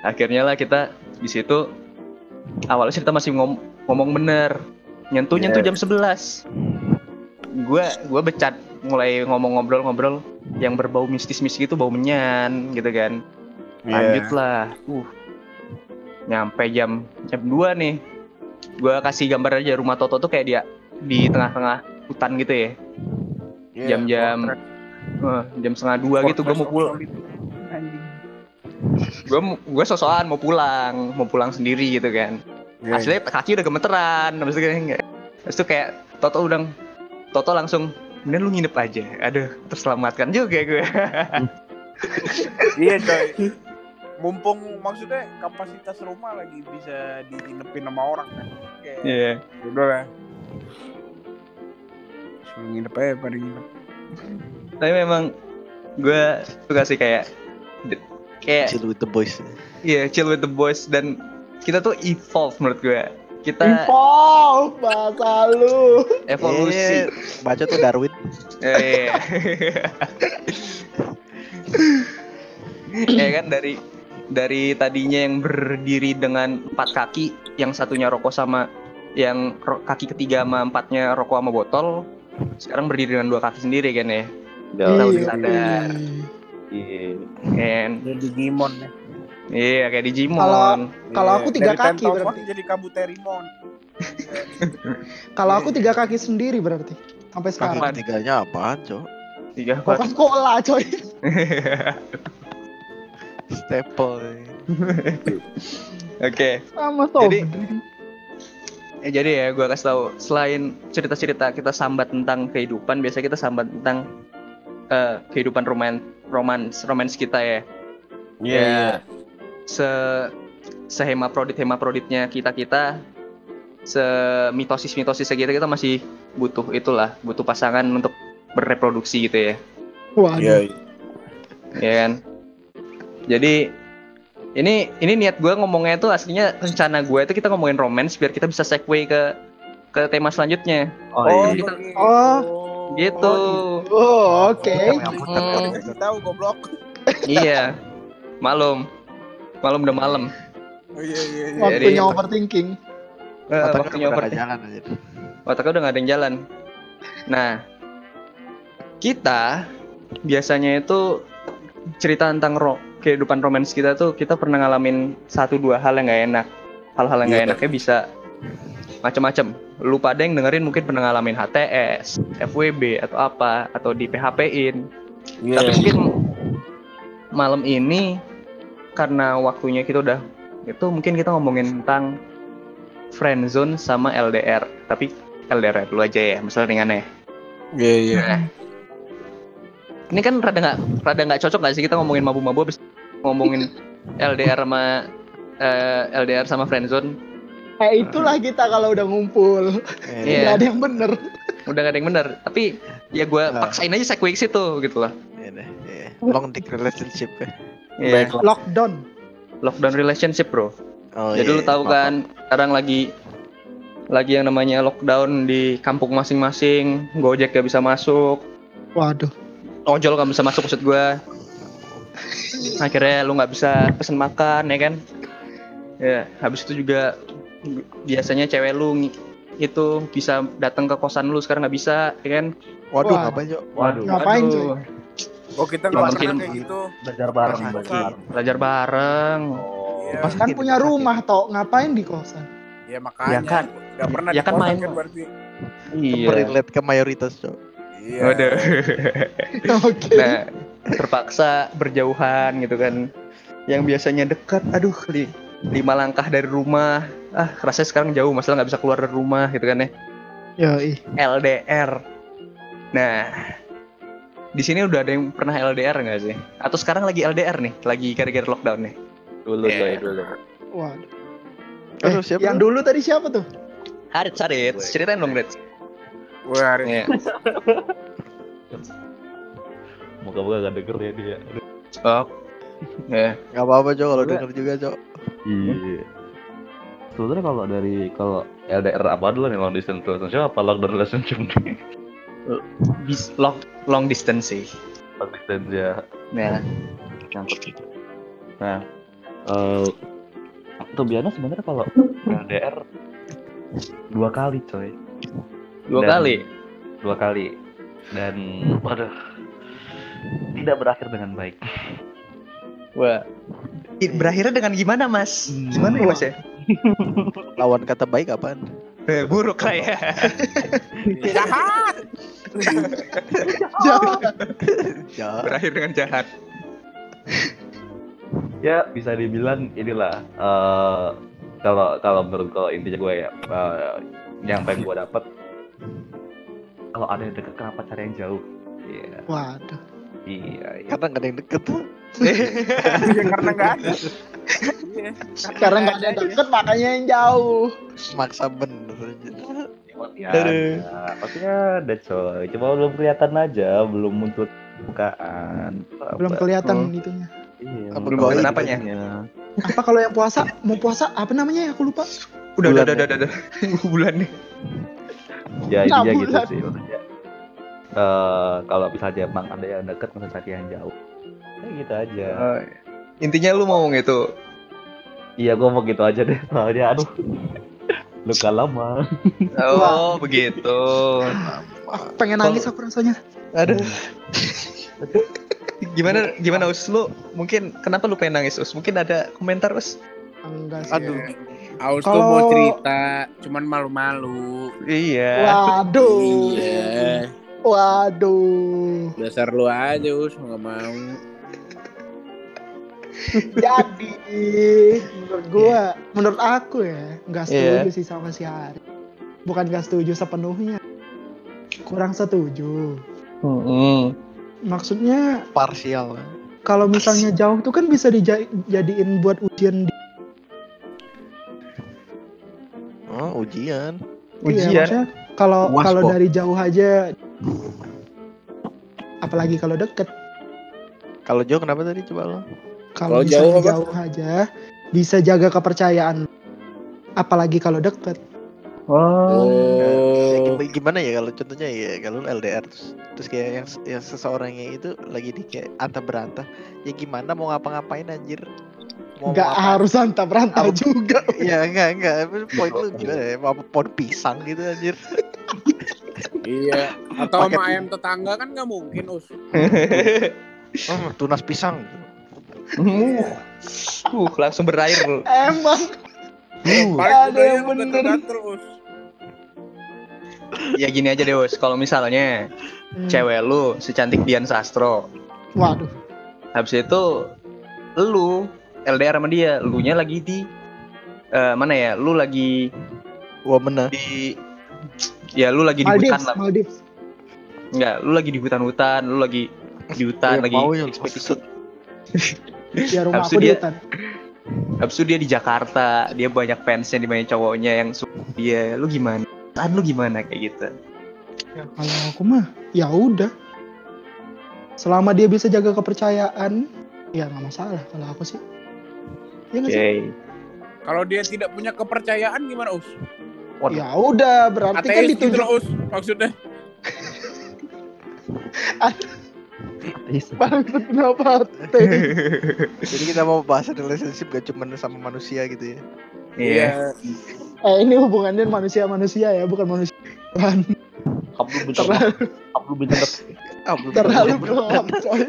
akhirnya lah kita di situ awalnya cerita masih ngom- ngomong bener. Nyentuh nyentuh jam 11 gua gua becat mulai ngomong ngobrol-ngobrol yang berbau mistis-mistis gitu bau menyan gitu kan. Lanjut lah. Uh nyampe jam jam 2 nih. Gua kasih gambar aja rumah Toto tuh kayak dia di tengah-tengah hutan gitu ya. Iya, jam-jam Eh, jam setengah dua gitu gua mau pulang gue gue sosokan mau pulang mau pulang sendiri gitu kan Iya, aslinya kaki udah gemeteran habis itu kayak habis itu kayak Toto udah Toto langsung Mending lu nginep aja aduh terselamatkan juga gue Iya coy. Mumpung maksudnya kapasitas rumah lagi bisa diinepin sama orang kan. Kayak iya udah lah. Suruh nginep aja pada nginep. tapi memang gue suka sih kayak kayak chill with the boys. iya chill with the boys dan kita tuh evolve menurut gue kita Evolve bahasa lu. evolusi Eh, baca tuh Darwin. Eh, ya kan dari dari tadinya yang berdiri dengan empat kaki, yang satunya rokok sama yang ro- kaki ketiga sama empatnya rokok sama botol, sekarang berdiri dengan dua kaki sendiri kan ya. Ya, Tahu Iya, sadar. Iya. Kan? Jadi Digimon ya. Iya kayak Digimon. Kalau- Kalau Iya, aku tiga dari kaki berarti. jadi Kabuterimon. Kalau aku tiga kaki sendiri berarti. Sampai Kaki sekarang. Apaan? ketiganya apaan, Cok? Tiga Coca Cola coy. Staple. Oke. Sama soft Jadi- drink. Ya, jadi ya gue kasih tahu selain cerita-cerita kita sambat tentang kehidupan, biasa kita sambat tentang eh, kehidupan roman romans romans kita ya. Ya, se sehema prodit hema proditnya kita kita se mitosis mitosis kita kita masih butuh itulah butuh pasangan untuk bereproduksi gitu ya Waduh. Iya. ya kan jadi ini ini niat gue ngomongnya itu aslinya rencana gue itu kita ngomongin romance biar kita bisa segue ke ke tema selanjutnya Oh, Oh, iya. kita-. Oh. Gitu Oh, oke. Hmm. Kasih tahu goblok. iya malum malum udah malam Oh iya iya iya. Waktunya overthinking. Eh, Otaknya waktunya udah over nggak jalan aja. otaknya udah gak ada yang jalan. Nah, kita biasanya itu cerita tentang ro kehidupan romans kita tuh kita pernah ngalamin satu dua hal yang nggak enak. Hal-hal yang nggak Iya. enaknya bisa macam-macam. Lu pada yang dengerin mungkin pernah ngalamin HTS, FWB atau apa atau di PHP-in. Iya. Tapi mungkin malam ini karena waktunya kita udah itu mungkin kita ngomongin tentang friendzone sama LDR. Tapi LDR dulu aja ya, misalnya ringannya. Iya iya. Nah, ini kan rada nggak rada nggak cocok nggak sih kita ngomongin mabu-mabu habis ngomongin LDR sama eh, LDR sama friendzone Eh itulah kita kalau udah ngumpul. Iya. Gak ada yang bener. udah gak ada yang bener tapi ya gue Nah. paksain aja segue ke situ gitu lah Iya deh, iya. Long dick relationship ya. Iya. Lockdown. lockdown relationship bro Oh, jadi iya. lu tahu Apa-apa. kan sekarang lagi lagi yang namanya lockdown di kampung masing-masing gojek gak bisa masuk Waduh. ojol gak bisa masuk maksud gue akhirnya lu nggak bisa pesen makan ya kan ya habis itu juga biasanya cewek lu itu bisa datang ke kosan lu sekarang nggak bisa ya kan Waduh, Wah. ngapain, Cok? Waduh, Ngapain, cuy? Oh kita nggak film- kayak gitu. belajar bareng, belajar bareng. Oh, Iya. Pas Kan punya rumah toh, ngapain di kosan? Ya makanya. Ya kan. Nggak pernah Ya di kan kosan main. kan berarti. iya Relate ke mayoritas, Cok. Iya. Waduh. Oke. nah terpaksa berjauhan gitu kan yang biasanya dekat aduh li, lima langkah dari rumah ah rasanya sekarang jauh masalah nggak bisa keluar dari rumah gitu kan ya Yoi. LDR. Nah, di sini udah ada yang pernah LDR nggak sih? Atau sekarang lagi LDR nih, lagi gara-gara lockdown nih? dulu Iya. coy, dulu. Waduh. Aduh, Eh, siapa yang tuh? dulu tadi siapa tuh? Harit, Harit, ceritain dong, Harit. Gue hari Iya. Moga-moga gak denger ya dia. Oh. Ya. Gak apa-apa cok kalau denger juga cok. Iya. Sebenarnya kalau dari kalau LDR apa dulu nih long distance relationship apa long relationship nih? Bis- long long distance sih. Long distance ya. Ya. Nah, eh tuh biasanya sebenarnya kalau LDR dua kali coy, Dua Dan- kali. dua kali dan waduh tidak berakhir dengan baik. Wah. Berakhirnya dengan gimana, Mas? Gimana ya, Mas ya? Lawan kata baik apaan? Eh, buruk lah ya. Jahat. Ya. Berakhir dengan jahat. Ya bisa dibilang inilah eh kalau kalau menurut kalau intinya gue ya eh, yang pengen gue dapet kalau ada yang deket kenapa cari yang jauh? Iya, Waduh. iya, iya. Karena gak ada yang deket tuh. Iya karena nggak ada. Iya. Karena nggak ada deket makanya yang jauh. Maksa bener. Ya, ada. maksudnya ada coy, cuma belum kelihatan aja, belum muncul bukaan. Belum kelihatan itunya. Iya, Apa Belum kelihatan apanya? Apa kalau yang puasa mau puasa apa namanya ya aku lupa. Udah, udah, Bulan udah, ya? udah, udah. Bulan nih. Ya Enam intinya gitu sih maksudnya. Eh kalau misalnya emang ada yang deket masa cari yang jauh. Ya gitu aja. Oh, intinya lu mau gitu. Iya gua mau gitu aja deh soalnya aduh luka lama. Oh, begitu. Pengen nangis aku rasanya. Aduh. gimana gimana Us lu mungkin kenapa lu pengen nangis Us mungkin ada komentar Us Enggak sih. Aduh. Aus tuh Kalau- mau cerita, cuman malu-malu. iya Waduh. Iya. Waduh. Dasar lu aja, Us, nggak mau. Jadi menurut gua, menurut aku ya, nggak setuju sih sama si Hari. Bukan nggak setuju sepenuhnya. Kurang setuju. Mm-mm. Maksudnya Parsial. kalau misalnya jauh tuh kan bisa dijadiin buat ujian. di- Oh ujian. Iya, ujian maksudnya kalau kalau dari jauh aja, apalagi kalau deket. Kalau jauh kenapa tadi coba lo? Kalau jauh apa? jauh aja bisa jaga kepercayaan. Apalagi kalau deket. oh Oh. gim- gimana ya kalau contohnya ya kalau LDR terus terus kayak yang yang seseorangnya itu lagi di kayak antah berantah ya gimana mau ngapa-ngapain anjir mau Nggak apa- harus antah berantah Apa- juga. ya enggak enggak poin lu gimana ya mau apa pohon pisang gitu anjir Iya. Atau Paket sama ayam tetangga kan nggak mungkin, Us. oh, tunas pisang uh langsung berair lu. Emang Uh. Ada yang lu bener. gatel-gatel, Us. ya gini aja deh Us kalau misalnya Hmm. cewek lu secantik Dian Sastro Waduh. habis itu lu LDR sama dia lu nya lagi di eh, mana ya lu lagi gua menang di ya lu lagi di hutan lah Maldives. Enggak, lu lagi di hutan-hutan, lu lagi di hutan, Ya, lagi mau yang ekspedisi. Ya rumah Habis aku itu di dia- hutan. Habis itu dia di Jakarta, dia banyak fansnya, dia banyak cowoknya yang suka dia. Lu gimana? Kan lu gimana kayak gitu? Ya, kalau aku mah ya udah. Selama dia bisa jaga kepercayaan, ya nggak masalah kalau aku sih. Ya nggak sih? Kalau dia tidak punya kepercayaan gimana, Us? Waduh. Ya udah, berarti kan Ateis gitu ditunjuk loh, Us. Maksudnya. Bangsat kenapa jadi kita mau bahas relationship gak cuma sama manusia gitu ya Iya. Eh ini hubungannya manusia-manusia ya, bukan manusia. Tuhan. Kablu bintang Terlalu, kablu bintang ah, belum terlalu gelap, coy.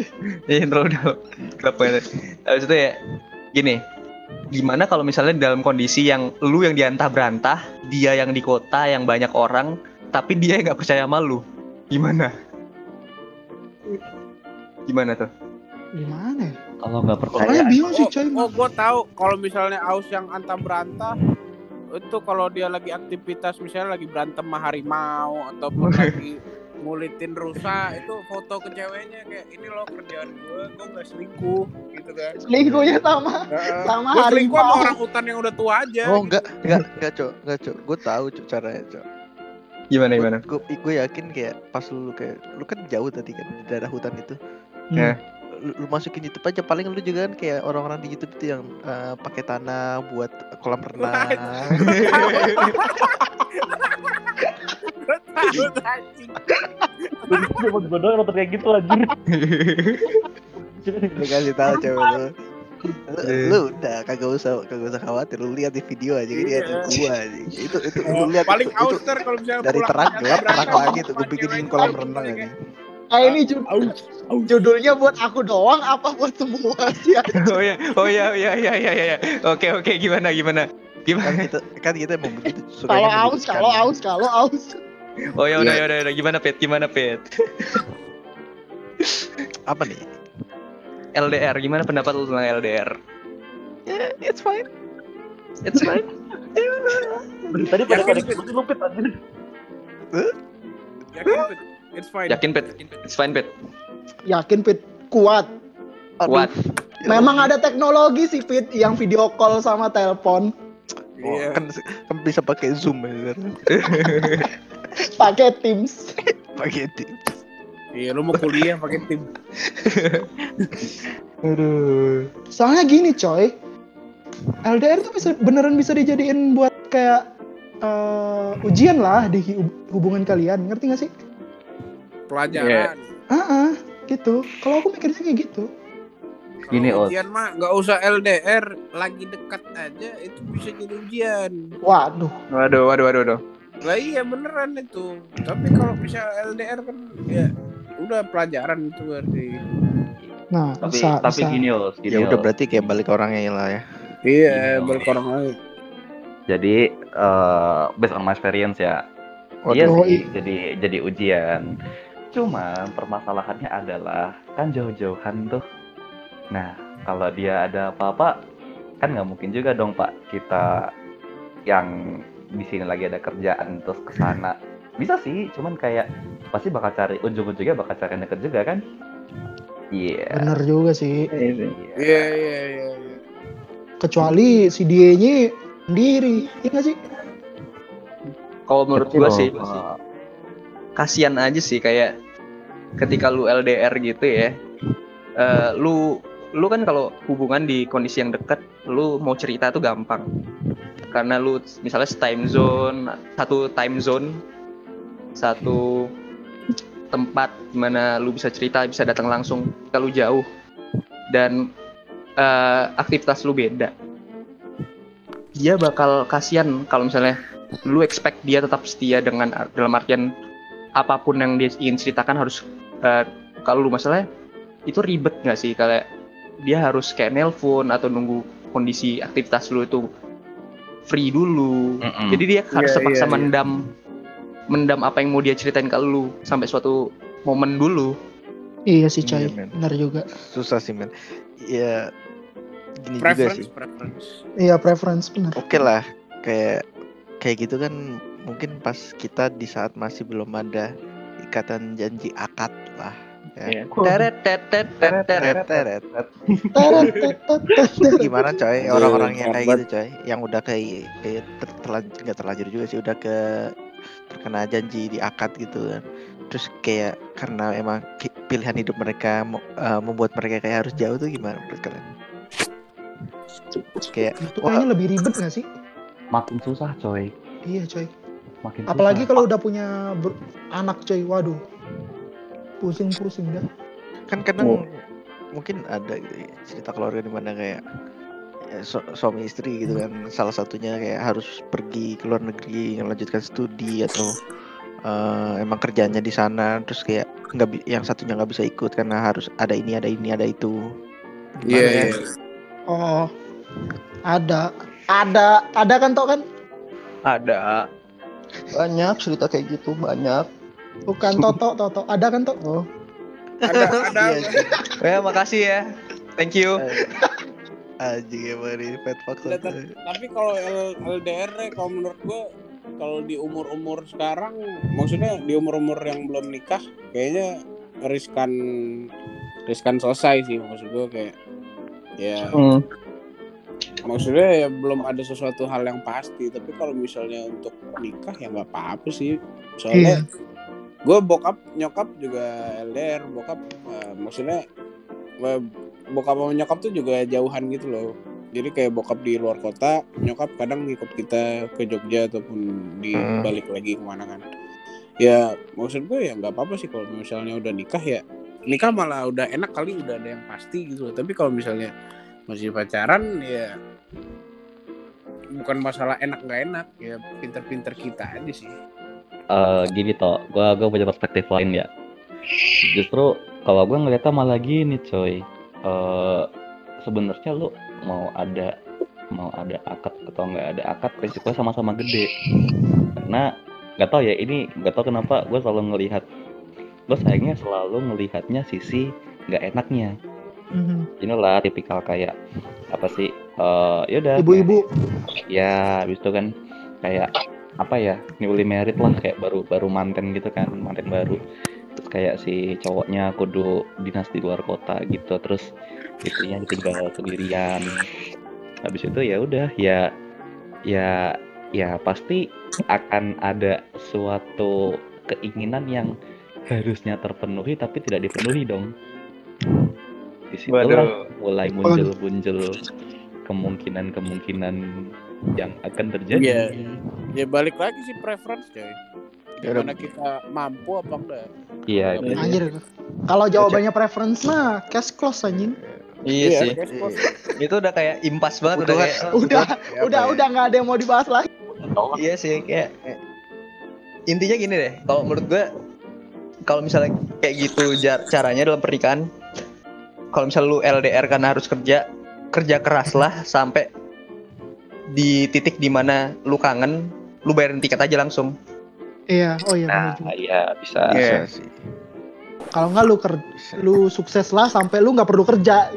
Iya, terlalu dalam. Gelap banget. Habis itu ya, gini. Gimana kalau misalnya dalam kondisi yang lu yang diantah berantah, dia yang di kota, yang banyak orang, tapi dia yang nggak percaya sama lu. Gimana? Gimana tuh? Gimana ya? kalau nggak percaya bingung sih, Oh, coy. oh gue tahu kalau misalnya Aus yang antah berantah itu kalau dia lagi aktivitas misalnya lagi berantem sama harimau ataupun lagi ngulitin rusa itu foto ke ceweknya kayak ini loh kerjaan gue gue nggak selingkuh gitu kan Selingkuhnya sama sama gue selingkuh sama harimau. orang hutan yang udah tua aja oh gitu. enggak enggak enggak cok enggak cok gue tahu cok caranya cok Gimana gimana? gue gue yakin kayak pas lu kayak lu kan jauh tadi kan di daerah hutan itu Hmm. Ya. lu, lu masukin YouTube aja paling lu juga kan kayak orang-orang di YouTube itu yang eh, pakai tanah buat kolam renang. Cuma gue doang nonton kayak gitu anjir. lu kasih tahu cewek lu lu, lu udah kagak usah kagak usah khawatir lu lihat di video aja ini Iya. ada gua aja itu itu Oh, lu lihat paling itu, itu ouster kalau misalnya dari terang gelap terang lagi tuh gue bikinin kolam gitu renang kan. aja Ah, ini jud- judulnya buat aku doang apa buat semua sih? oh ya, oh ya, oh ya, ya, ya, ya, ya. Oke, oke, gimana, gimana, kan gimana? kita kan kita mau begitu Kalau aus, kalau aus, kalau aus. Oh ya udah, Iya. ya udah, ya udah. gimana Pet? Gimana Pet? apa nih LDR, gimana pendapat lu tentang LDR? ya it's fine It's fine. Tadi pada pada gue lupit anjir. Yakin? It's fine. Yakin Pet? It's fine Pet. Yakin Pit kuat. Kuat. Ya Memang ada teknologi sih Pit yang video call sama telepon Oh, Iya. kan, kan bisa pakai zoom ya kan? pakai Teams. pakai itu Iya, lu mau kuliah pakai tim. Aduh. Soalnya gini coy, LDR tuh bisa beneran bisa dijadiin buat kayak eh, ujian lah di hu- hubungan kalian, ngerti gak sih? Pelajaran. Ah, ah, gitu. Kalau aku mikirnya kayak gitu. Gini, Os. ujian mah nggak usah LDR, lagi dekat aja itu bisa jadi ujian. Waduh, Waduh, waduh, waduh, waduh. Lah iya beneran itu. Tapi kalau bisa LDR kan ya udah pelajaran itu berarti. nah Tapi bisa, tapi bisa. gini Os, gini ya udah berarti kayak balik orangnya lah ya Iya, Iya. balik orang lain. Jadi eh based on my experience ya. Waduh. Iya sih, jadi jadi ujian. Cuma permasalahannya adalah kan jauh-jauhan tuh. Nah, kalau dia ada apa-apa kan nggak mungkin juga dong Pak kita yang di sini lagi ada kerjaan terus ke sana. Bisa sih, cuman kayak pasti bakal cari ujung-ujungnya bakal cari yang deket juga kan? Iya. Bener juga sih. Iya. Iya, iya, iya. iya. Kecuali si dia-nya sendiri, iya gak sih? Kalau menurut gua loh, sih, kasihan aja sih kayak ketika lu LDR gitu ya. eh, lu lu kan kalau hubungan di kondisi yang dekat, lu mau cerita tuh gampang. Karena lu misalnya time zone, satu time zone, satu tempat di mana lu bisa cerita, bisa datang langsung kalau jauh dan eh, aktivitas lu beda. Dia bakal kasihan kalau misalnya lu expect dia tetap setia dengan dalam artian apa pun yang dia ingin ceritakan harus eh, kalau lu masalahnya itu ribet nggak sih kayak dia harus kayak nelpon atau nunggu kondisi aktivitas lu itu free dulu Mm-mm. jadi dia harus Iya, terpaksa iya, iya. mendam mendam apa yang mau dia ceritain ke lu sampai suatu momen dulu Iya sih coy, Iya, men. bener juga. susah sih men ya gini juga Preference, sih preference. Iya preference bener. oke lah kayak kayak gitu kan mungkin pas kita di saat masih belum ada ikatan janji akad lah ya. Teret, tet, tet, tet, teret. Teret, teret. Teret. Itu gimana coy orang-orang yang kayak gitu coy yang udah kayak kayak ter- terlanjur nggak terlanjur juga sih udah ke terkena janji di akad gitu kan terus kayak karena emang pilihan hidup mereka eh, membuat mereka kayak harus jauh tuh gimana menurut kalian kayak Itu kayaknya lebih ribet gak sih? makin susah coy. Iya coy. Makin Apalagi kalau udah punya ber- anak coy, waduh. Pusing-pusing dah. kan kadang mungkin ada gitu ya, cerita keluarga di mana kayak ya, su- suami istri gitu kan salah satunya kayak harus pergi ke luar negeri melanjutkan studi atau eh, emang kerjanya di sana terus kayak nggak bi- yang satunya nggak bisa ikut karena harus ada ini ada ini ada itu Iya, ya? iya. Oh, ada. Ada, ada kan toh kan? ada banyak cerita kayak gitu banyak Bukan Toto, Toto. Ada kan toh? Oh. Ada, ada. Iya, sih. ya makasih ya thank you Anjing emang ini pet fuck Udah, tapi- kalau LDR ya, kalau menurut gua kalau di umur-umur sekarang, maksudnya di umur-umur yang belum nikah, kayaknya riskan riskan selesai sih maksud gua kayak ya Hmm. Maksudnya ya belum ada sesuatu hal yang pasti tapi kalau misalnya untuk nikah ya nggak apa-apa sih. Soalnya gue bokap nyokap juga LDR bokap eh, maksudnya bokap sama nyokap tuh juga jauhan gitu loh. Jadi kayak bokap di luar kota nyokap kadang ngikut kita ke Jogja ataupun di Hmm. balik lagi ke mana kan. Ya maksud gue ya nggak apa-apa sih kalau misalnya udah nikah ya. Nikah malah udah enak kali udah ada yang pasti gitu loh. Tapi kalau misalnya masih pacaran ya bukan masalah enak nggak enak ya pinter-pinter kita aja sih Eh, gini toh, gua gua punya perspektif lain ya. Justru kalau gua ngeliatnya malah gini coy. Eh sebenarnya lu mau ada mau ada akad atau nggak ada akad prinsipnya sama-sama gede. Karena nggak tahu ya ini nggak tahu kenapa gue selalu ngelihat gue sayangnya selalu ngelihatnya sisi nggak enaknya. Mhm. Inilah tipikal kayak apa sih? Eh yaudah. Ibu-ibu. ya habis itu kan kayak apa ya newly married lah kayak baru baru manten gitu kan manten baru terus kayak si cowoknya kudu dinas di luar kota gitu terus istrinya ditinggal sendirian habis itu ya udah ya ya ya pasti akan ada suatu keinginan yang harusnya terpenuhi tapi tidak dipenuhi dong di situlah mulai muncul-muncul kemungkinan-kemungkinan yang akan terjadi. Iya. ya balik lagi sih preference coy Ya udah. gimana kita mampu apa enggak Iya, Iya. Anjir. Kalau jawabannya preference mah cash close anjing. Iya sih. guys, bos. Itu udah kayak impas banget udah Kebutuhan- kayak Udah, Ya, udah, ya? udah nggak ada yang mau dibahas lagi. Iya sih kayak intinya gini deh. Kalau menurut gue kalau misalnya kayak gitu caranya dalam pernikahan kalau misalnya lu LDR karena harus kerja kerja keras lah sampai di titik di mana lu kangen lu bayarin tiket aja langsung Iya, oh iya benar Nah, iya bisa. Iya. Bisa sih. Kalau nggak lu ker lu sukses lah sampai lu nggak perlu kerja.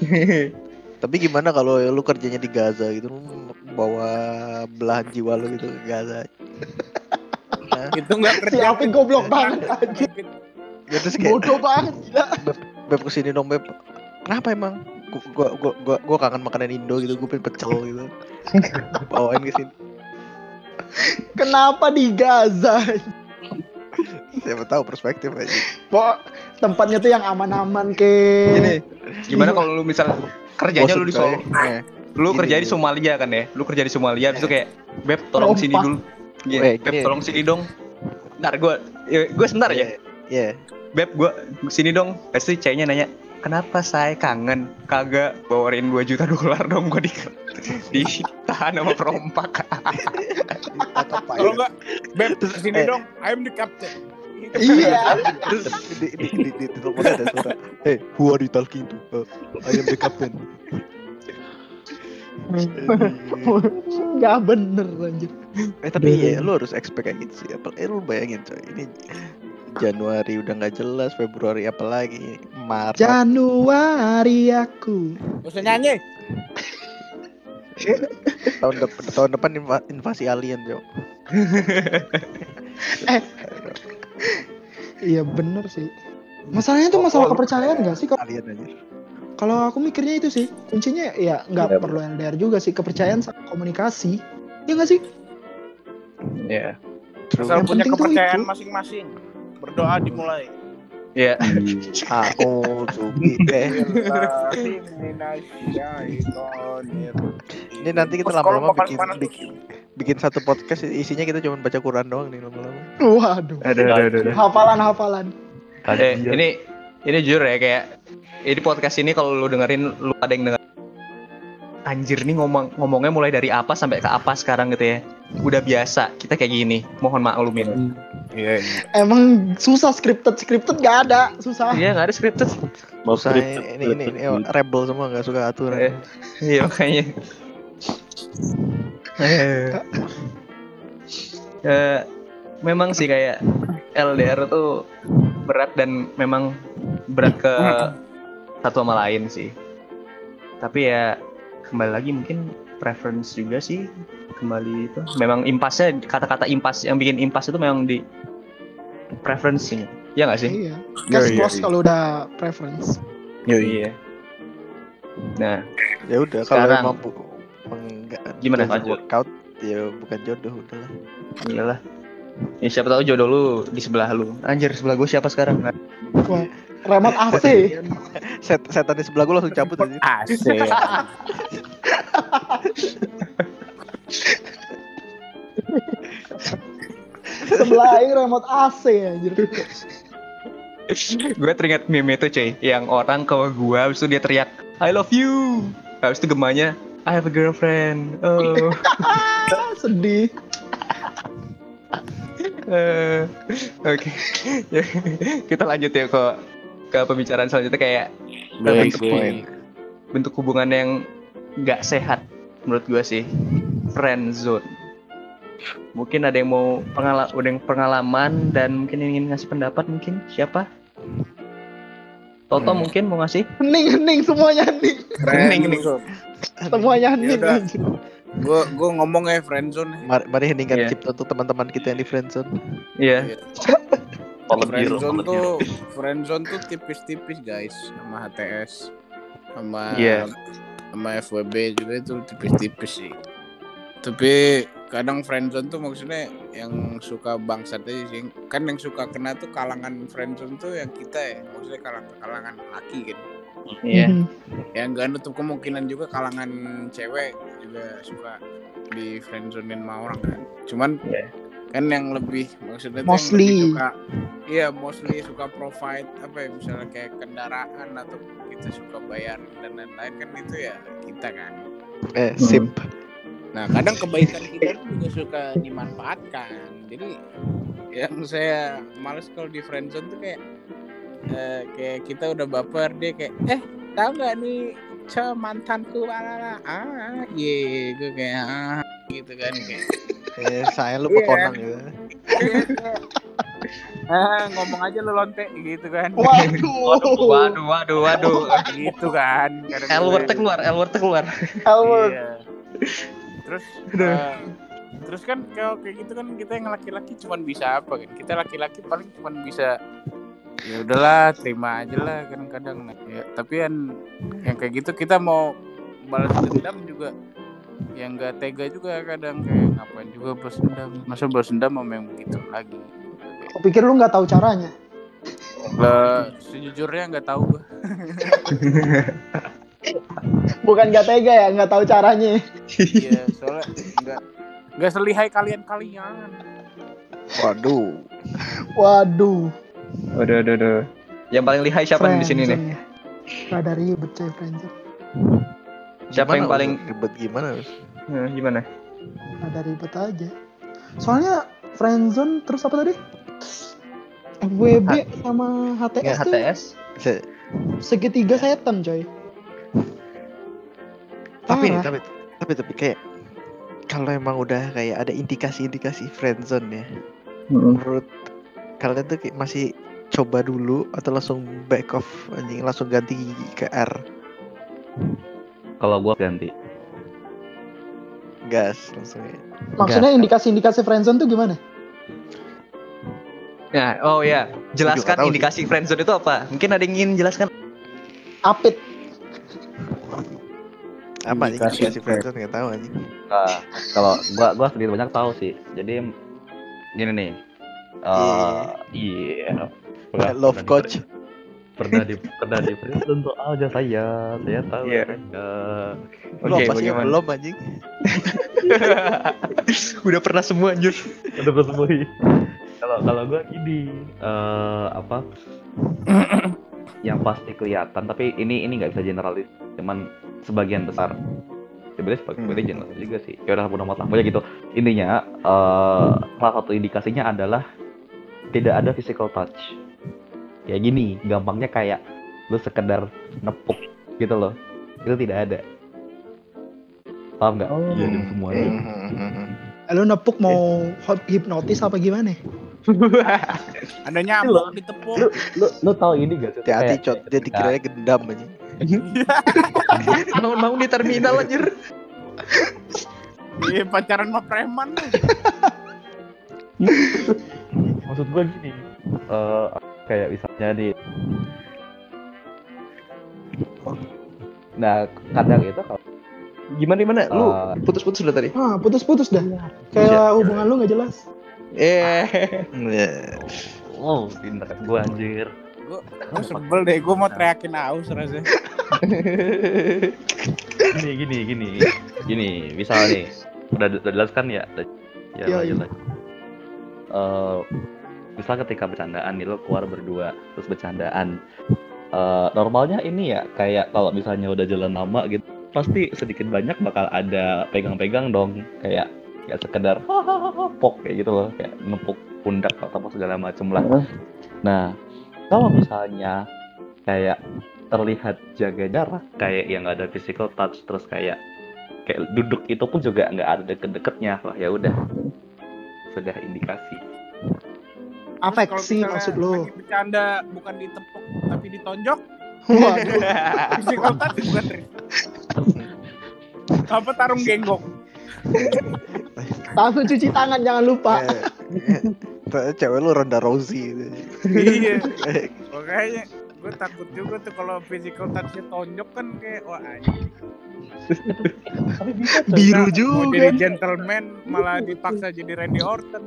Tapi gimana kalau lu kerjanya di Gaza gitu lu bawa belahan jiwa lu gitu ke Gaza. Nah, itu enggak Si kerja Alvin goblok banget anjing. ya terus kayak Bodoh banget gila. beb ke sini dong beb. Kenapa emang? Gua gua gua gua, gua kangen makanan Indo gitu, gue pengen pecel gitu. Bawain ke sini. Kenapa di Gaza? Siapa tahu perspektif aja. Pok tempatnya tuh yang aman-aman ke. Gini, gimana kalau lu misal kerjanya lu di Solo Eh, lu Gini, kerja di. Somalia kan ya lu kerja di Somalia habis itu kayak beb tolong sini Rompak. dulu Iya, Eh, beb tolong sini dong ntar gue gue sebentar ya Iya. Beb gue sini dong pasti ceweknya nanya kenapa saya kangen kagak bawain 2 juta dolar dong gue di ditahan sama perompak kalau enggak beb sini Eh. dong I'm the captain Iya. terus di di di di, di telepon ada suara. Hey, who are you talking to? Uh, I am the captain. Nggak bener anjir. eh tapi ya lu harus expect kayak gitu sih. Apa, eh lu bayangin coy, ini Januari udah nggak jelas, Februari apalagi, Maret. Januari aku. Gak usah nyanyi tahun depan tahun depan inva- invasi alien jo. Iya bener sih. Masalahnya tuh masalah kepercayaan nggak sih? Kalau- Alien aja. Kalau aku mikirnya itu sih kuncinya ya nggak Iya, perlu LDR juga sih kepercayaan sama komunikasi. Ya nggak sih? ya asal Yang punya penting tuh kepercayaan itu. masing-masing berdoa dimulai. Ya Aku subi eh. Ini nanti kita lama-lama bikin, bikin bikin satu podcast isinya kita cuma baca Quran doang nih lama-lama. Waduh. ada ada ada Hafalan hafalan. eh, ini ini jujur ya kayak ini podcast ini kalau lu dengerin lu ada yang denger. Anjir nih ngomong ngomongnya mulai dari apa sampai ke apa sekarang gitu ya. Udah biasa kita kayak gini. Mohon maklumin iya Emang susah scripted scripted nggak ada susah. iya nggak ada scripted mau Saya script ini ini, ini rebel semua nggak suka aturan. Eh. iya makanya Eh, memang sih kayak LDR tuh berat dan memang berat ke satu sama lain sih tapi ya kembali lagi mungkin preference juga sih kembali itu memang impasnya kata-kata impas yang bikin impas itu memang di preference sih ya nggak sih Iya. Cash iya, close iya. kalau udah preference. iya nah Ya udah kalau Sekarang. emang bu- enggak Gimana, lanjut? work out ya bukan jodoh udahlah Iyalah. Ya siapa tahu jodoh lu di sebelah lu. Anjir, sebelah gue siapa sekarang? Wah, remote AC. Set setan di sebelah gue langsung cabut aja Asik. Sebelah ini remote AC anjir. gue teringat meme itu cuy yang orang ke gua habis itu dia teriak I love you habis itu gemanya I have a girlfriend oh sedih. Eh, oke Ya, kita lanjut ya ke ke pembicaraan selanjutnya kayak Baik, bentuk baik. bentuk hubungan yang nggak sehat menurut gua sih friend zone mungkin ada yang mau pengala ada yang pengalaman dan mungkin ingin ngasih pendapat mungkin siapa Toto Hmm. mungkin mau ngasih Hening hening semuanya hening. Hening, hening. Semuanya hening. Yaudah. anjir. Gue gue ngomong ya friendzone. mari, mari heningkan Iya. cipta untuk teman-teman kita yang di friendzone Iya Kalau biru, Friendzone tuh friendzone tuh tipis-tipis guys sama HTS sama Iya. sama FWB juga itu tipis-tipis sih. Tapi kadang friendzone tuh maksudnya yang suka bangsat aja sih. Kan yang suka kena tuh kalangan friendzone tuh yang kita ya, maksudnya kalangan kalangan laki kan. iya Mhm. Yang gak nutup kemungkinan juga kalangan cewek juga suka di friendzonein sama orang kan. Cuman Iya. kan yang lebih maksudnya Mostly. yang lebih suka iya mostly suka provide apa ya misalnya kayak kendaraan atau kita suka bayar dan lain-lain kan itu ya kita kan. eh Hmm. Nah kadang kebaikan kita tuh juga suka dimanfaatkan. Jadi yang saya males kalau di friendzone tuh kayak eh, kayak kita udah baper dia kayak eh tahu nggak nih ce mantanku alala ah ye gue kayak ah gitu kan kayak eh saya Iya. lupa konang gitu ah ngomong aja lu lonte gitu kan Waduh. waduh waduh waduh gitu kan L gue- word keluar L word keluar Elwood. Iya. Terus eh, terus kan kalau kayak gitu kan kita yang laki-laki cuman bisa apa kan? Kita laki-laki paling cuman bisa ya udahlah terima aja lah kadang-kadang Nah, ya tapi yang yang kayak gitu kita mau balas dendam juga yang gak tega juga kadang kayak ngapain juga balas dendam masa balas dendam sama yang begitu lagi Kau pikir lu nggak tahu caranya? Lah, sejujurnya nggak tahu. Bukan nggak tega ya, nggak tahu caranya. Iya, soalnya nggak nggak selihai kalian-kalian. waduh Waduh. Waduh, waduh, waduh. Yang paling lihai siapa nih di sini nih? Rada ribet coy friendzone. Siapa yang Gimana, paling- ribet gimana? Eh, gimana? Rada ribet aja. Soalnya friendzone terus apa tadi? FWB sama HTS, Ya, tuh HTS. Se- segitiga setan coy. Tapi Parah. tapi tapi tapi kayak kalau emang udah kayak ada indikasi-indikasi friendzone ya menurut kalian tuh kayak masih coba dulu atau langsung back off anjing langsung ganti ke R Kalau gua ganti. gas langsung ya. Maksudnya indikasi-indikasi friendzone tuh gimana? Nah, oh ya, jelaskan sih. indikasi friendzone itu apa? Mungkin ada yang ingin jelaskan. Apit. Apa Indikasi indikasi friendzone nggak tahu anjing Nah, kalau gua gua sedikit banyak tahu sih. Jadi gini nih. Eh, iya. Pernah- love pernah coach di- Pernah di pernah di tuh aja saya. Saya tahu. Iya. Anda. lu Oke, sih yang bagaimana? belum anjing Udah pernah semua anjir. Udah bersembunyi. Kalau kalau gua gini, eh apa? yang pasti kelihatan, tapi ini ini nggak bisa generalis. Cuman sebagian besar. Sebenarnya Hmm. sebagian generalis juga sih. Ya udah mudah amat lah. Pokoknya gitu. Intinya eh salah satu indikasinya adalah tidak ada physical touch. Ya gini, gampangnya kayak lu sekedar nepuk gitu loh. Itu tidak ada. Paham nggak? Oh. Iya, semuanya. Hmm, Lu nepuk mau hot- hipnotis apa gimana? Ada nyamuk ditepuk. lu lu lu tahu ini gak sih? hati-hati cot dia dikiranya gendam anjing Mau mau di terminal anjir. Iya pacaran sama preman. maksud gue gini eh kayak misalnya di nah kadang itu kalau gimana gimana? Lu Eh, putus-putus udah tadi. Ah, putus-putus dah. Iya. Kayak hubungan lu nggak jelas. Eh, Ya. Oh, pinter gue anjir. Gue gue sebel deh, gue mau teriakin aus rasanya. Gini, gini, gini. Gini, misal nih. Udah, udah jelas kan ya? Ya, Iya, iya. lagi. Eh, misal ketika bercandaan nih lo keluar berdua terus bercandaan Eh, normalnya ini ya kayak kalau misalnya udah jalan lama gitu pasti sedikit banyak bakal ada pegang-pegang dong kayak ya sekedar pok kayak gitu loh kayak nepuk pundak atau apa segala macem lah nah kalau misalnya kayak terlihat jaga jarak kayak yang nggak ada physical touch terus kayak kayak duduk itu pun juga nggak ada deket-deketnya lah ya udah sudah indikasi Afeksi misalnya maksud lu. lagi bercanda bukan ditepuk tapi ditonjok, Waduh. physical touch bukan. Apa tarung genggong? Langsung cuci tangan jangan lupa. Eh, Cewek lu Ronda Rousey iya. Makanya gue takut juga tuh kalau physical touch tonjok kan kayak wah anjing. tapi bisa Biru Mau juga. jadi gentleman malah dipaksa jadi Randy Orton.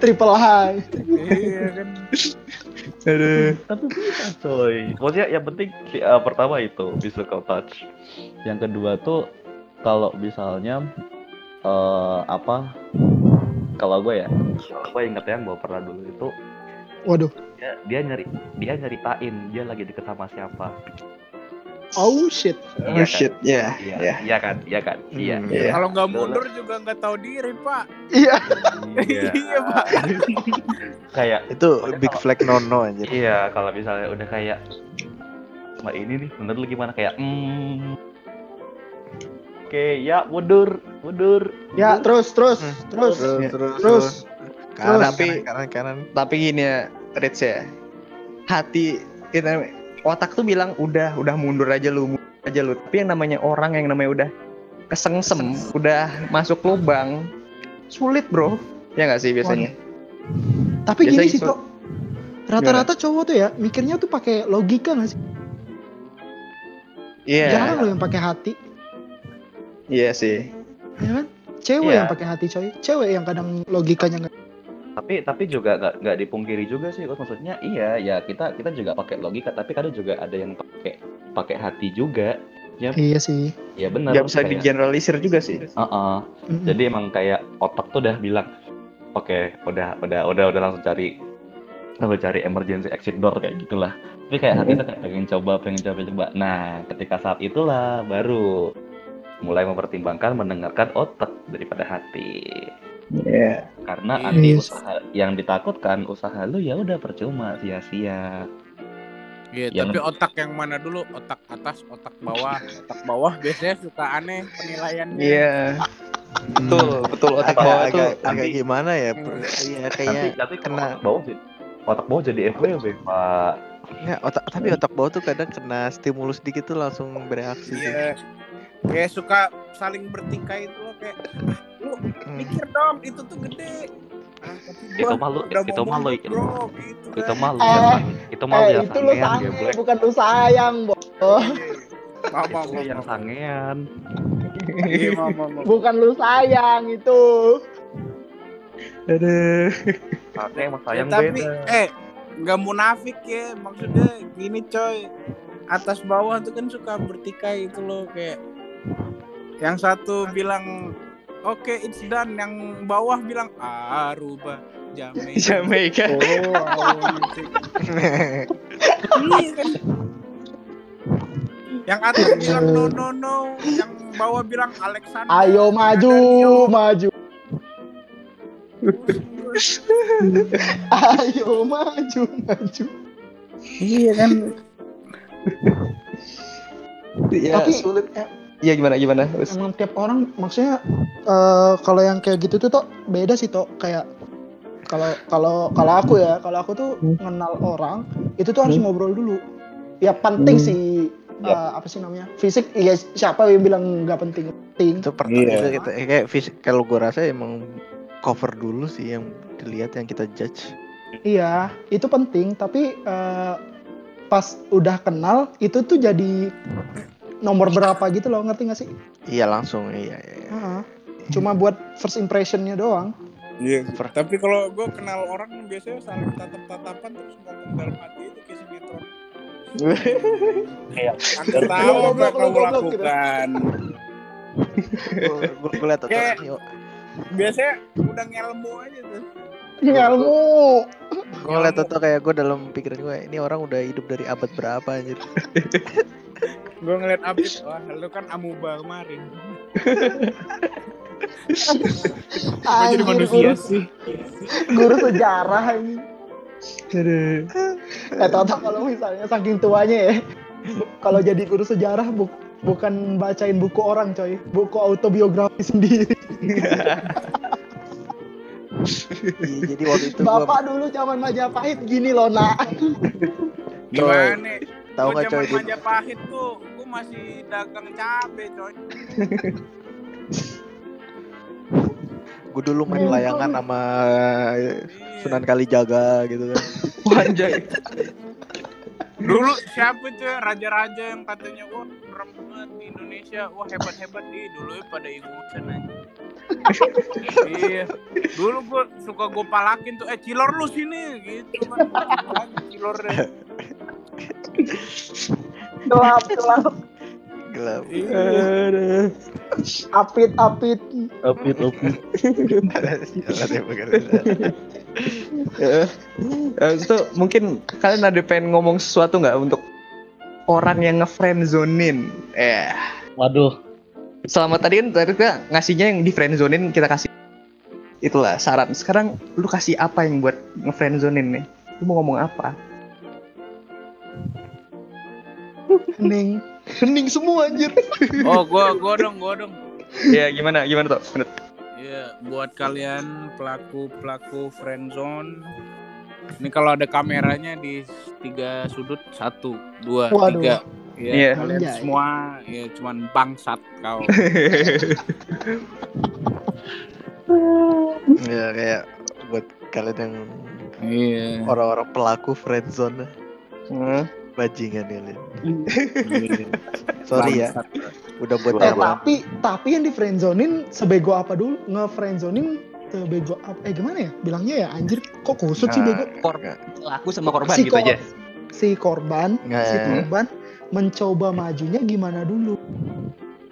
Triple high. iya kan. aduh. tapi bisa coy maksudnya yang penting eh, pertama itu physical touch yang kedua tuh kalau misalnya eh apa kalau gue ya gue inget yang gue pernah dulu itu Waduh. dia, dia nyari dia nyeritain dia lagi deket sama siapa Oh shit. Oh Iya kan? shit, ya, iya ya. iya kan iya kan iya Hmm. Iya. Kalau nggak mundur juga nggak tahu diri pak. Iya. Iya, Pak. kayak Itu Pokoknya big kalau- flag nono anjir. Iya, kalau misalnya udah kayak sama ini nih, menurut lu gimana kayak hmm Oke, ya mundur, mundur. Ya, terus terus Hmm. terus. terus Ya. terus, Terus. kanan, Tapi- kanan kanan Tapi gini ya, Rich ya. Hati kita otak tuh bilang udah udah mundur aja lu, mundur aja lu. Tapi yang namanya orang yang namanya udah kesengsem, udah masuk lubang, sulit, Bro. Ya nggak sih biasanya? Tapi Biasa gini sih, gitu. Tok. Rata-rata cowok tuh ya mikirnya tuh pakai logika nggak sih? Iya. Jarang loh yang pakai hati, Iya sih. ya kan? Cewek Iya. yang pakai hati coy. Cewek yang kadang logikanya nggak. Tapi tapi juga nggak nggak dipungkiri juga sih, maksudnya iya ya kita kita juga pakai logika, tapi kadang juga ada yang pakai pakai hati juga. Iya sih. Ya benar. Nggak bisa kayak- digeneralisir juga sih. Heeh. Mm-mm. Jadi emang kayak otak tuh udah bilang, oke, udah, udah, udah, udah langsung cari, langsung cari emergency exit door kayak gitulah. Tapi kayak hati tuh kayak pengen coba, pengen coba, coba. Nah, ketika saat itulah baru mulai mempertimbangkan mendengarkan otak daripada hati. Iya. Karena Yes. usaha yang ditakutkan usaha lu ya udah percuma, sia-sia. Iya, Yang- tapi otak yang mana dulu? Otak atas, otak bawah. Otak bawah biasanya suka aneh penilaiannya. Iya. Betul, betul otak agak, bawah agak, tuh. agak gimana ya Hmm. iya Nanti, kayak nanti kalau kena otak bawah sih, otak bawah jadi FWB, Pak. nggak otak tapi otak bawah tuh kadang kena stimulus dikit tuh langsung bereaksi sih. Kayak suka saling bertikai itu loh kayak ah, lu Hmm. mikir dong itu tuh gede. Ah, tapi Itu gua mah lu- udah itu mau mah lu- mundur, bro, gitu Itu kan. mah lu Eh, yang sang- itu mah lu Eh, yang itu lu sangean, bukan lu sayang, Bo. Maaf, Itu yang sangean. Iya. Bukan lu sayang itu. Aduh. Oke, emang Ya, sayang tapi beda. eh nggak munafik ya maksudnya gini coy atas bawah tuh kan suka bertikai itu loh kayak yang satu bilang oke it's done yang bawah bilang Aruba Jamaica Jamaica. oh. Iya kan yang atas bilang no no no yang bawah bilang Alexander Ayo maju, maju. Ayo maju, maju. iya kan Ya, Tapi- sulit. Iya gimana gimana? Terus. Emang tiap orang maksudnya eh, kalau yang kayak gitu tuh Tok, beda sih Tok kayak kalau kalau kalau aku ya, kalau aku tuh kenal orang itu tuh harus ngobrol dulu. Ya penting Hmm. sih eh, apa sih namanya? Fisik iya siapa yang bilang nggak penting? Penting. itu pertama Iya. itu kita kayak fisik kalau gua rasa emang cover dulu sih yang dilihat yang kita judge Iya, itu penting, tapi eh, pas udah kenal itu tuh jadi nomor berapa gitu loh ngerti gak sih? Iya langsung iya iya. iya. Heeh. Cuma buat first impressionnya doang. Iya. Tapi kalau gue kenal orang biasanya saling tatap-tatapan terus ngomong dalam hati itu kayak sinetron. Kayak Anda tahu apa kamu lakukan. Gue gue liat tuh Biasanya udah ngelmu aja tuh. Ngelmu. gue liat tuh kayak gue dalam pikiran gue ini orang udah hidup dari abad berapa anjir. Gue ngeliat Apit, wah lu kan amuba kemarin. Kok jadi Anjir, manusia guru, sih? guru sejarah ini. Eh tau kalau misalnya saking tuanya ya. Kalau jadi guru sejarah bu- bukan bacain buku orang coy, buku autobiografi sendiri. Iya, jadi waktu itu Bapak dulu zaman Majapahit gini loh nak. Gimana? tahu Gua nggak coy zaman Majapahit tuh, masih dagang cabe coy. gue dulu main Iya. layangan sama Iya. Sunan Kalijaga gitu kan. Anjay. Dulu siapa tuh ya, raja-raja yang katanya wah keren banget di Indonesia, wah hebat-hebat ih dulu ya pada ikutan aja. iya. Dulu gue suka gue palakin tuh, eh cilor lu sini gitu kan. Cilornya. Gelap gelap. Gelap. Iya. Apit apit. Opit. Jalan ya. Eh, itu mungkin kalian ada pengen ngomong sesuatu nggak untuk orang yang ngefriendzonin? Eh, Waduh. selama tadi kan tadi kita ngasihnya yang di friendzonin kita kasih itulah saran. Sekarang lu kasih apa yang buat ngefriendzonin nih? Lu mau ngomong apa? Hening. Hening semua anjir. Oh, gua gua dong, gua dong. ya gimana gimana tuh? Menurut Iya, buat kalian pelaku-pelaku friendzone ini kalau ada kameranya di tiga sudut satu, dua, Waduh. tiga. Ya, Iya. kalian Anjay. semua ya cuman bangsat kau. Ya kayak buat kalian yang iya. orang-orang pelaku friendzone Hmm. Bajingan kalian. Sorry ya, udah buat Eh tapi tapi yang di friendzonin sebego apa dulu? Nge-friendzonin sebego apa? Eh gimana ya? Bilangnya ya anjir kok kusut sih Nah, bego? Korban pelaku sama korban Si gitu kor- aja. Si korban, Nggak, si ya. korban mencoba majunya gimana dulu?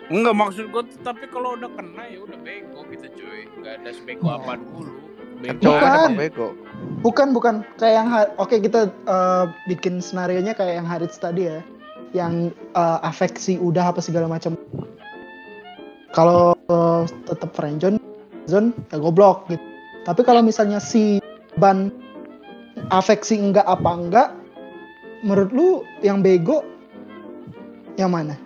Enggak maksud gua tuh, tapi kalau udah kena ya udah bego gitu cuy. Enggak ada sebego Oh. apa dulu. Kan Bego Bukan. kan bego. Bukan bukan kayak yang oke kita eh, bikin senario nya kayak yang Harits tadi ya, yang eh, afeksi udah apa segala macam. Kalau eh, tetap friendzone, zone ya goblok gitu. Tapi kalau misalnya si ban afeksi enggak apa enggak, menurut lu yang bego yang mana?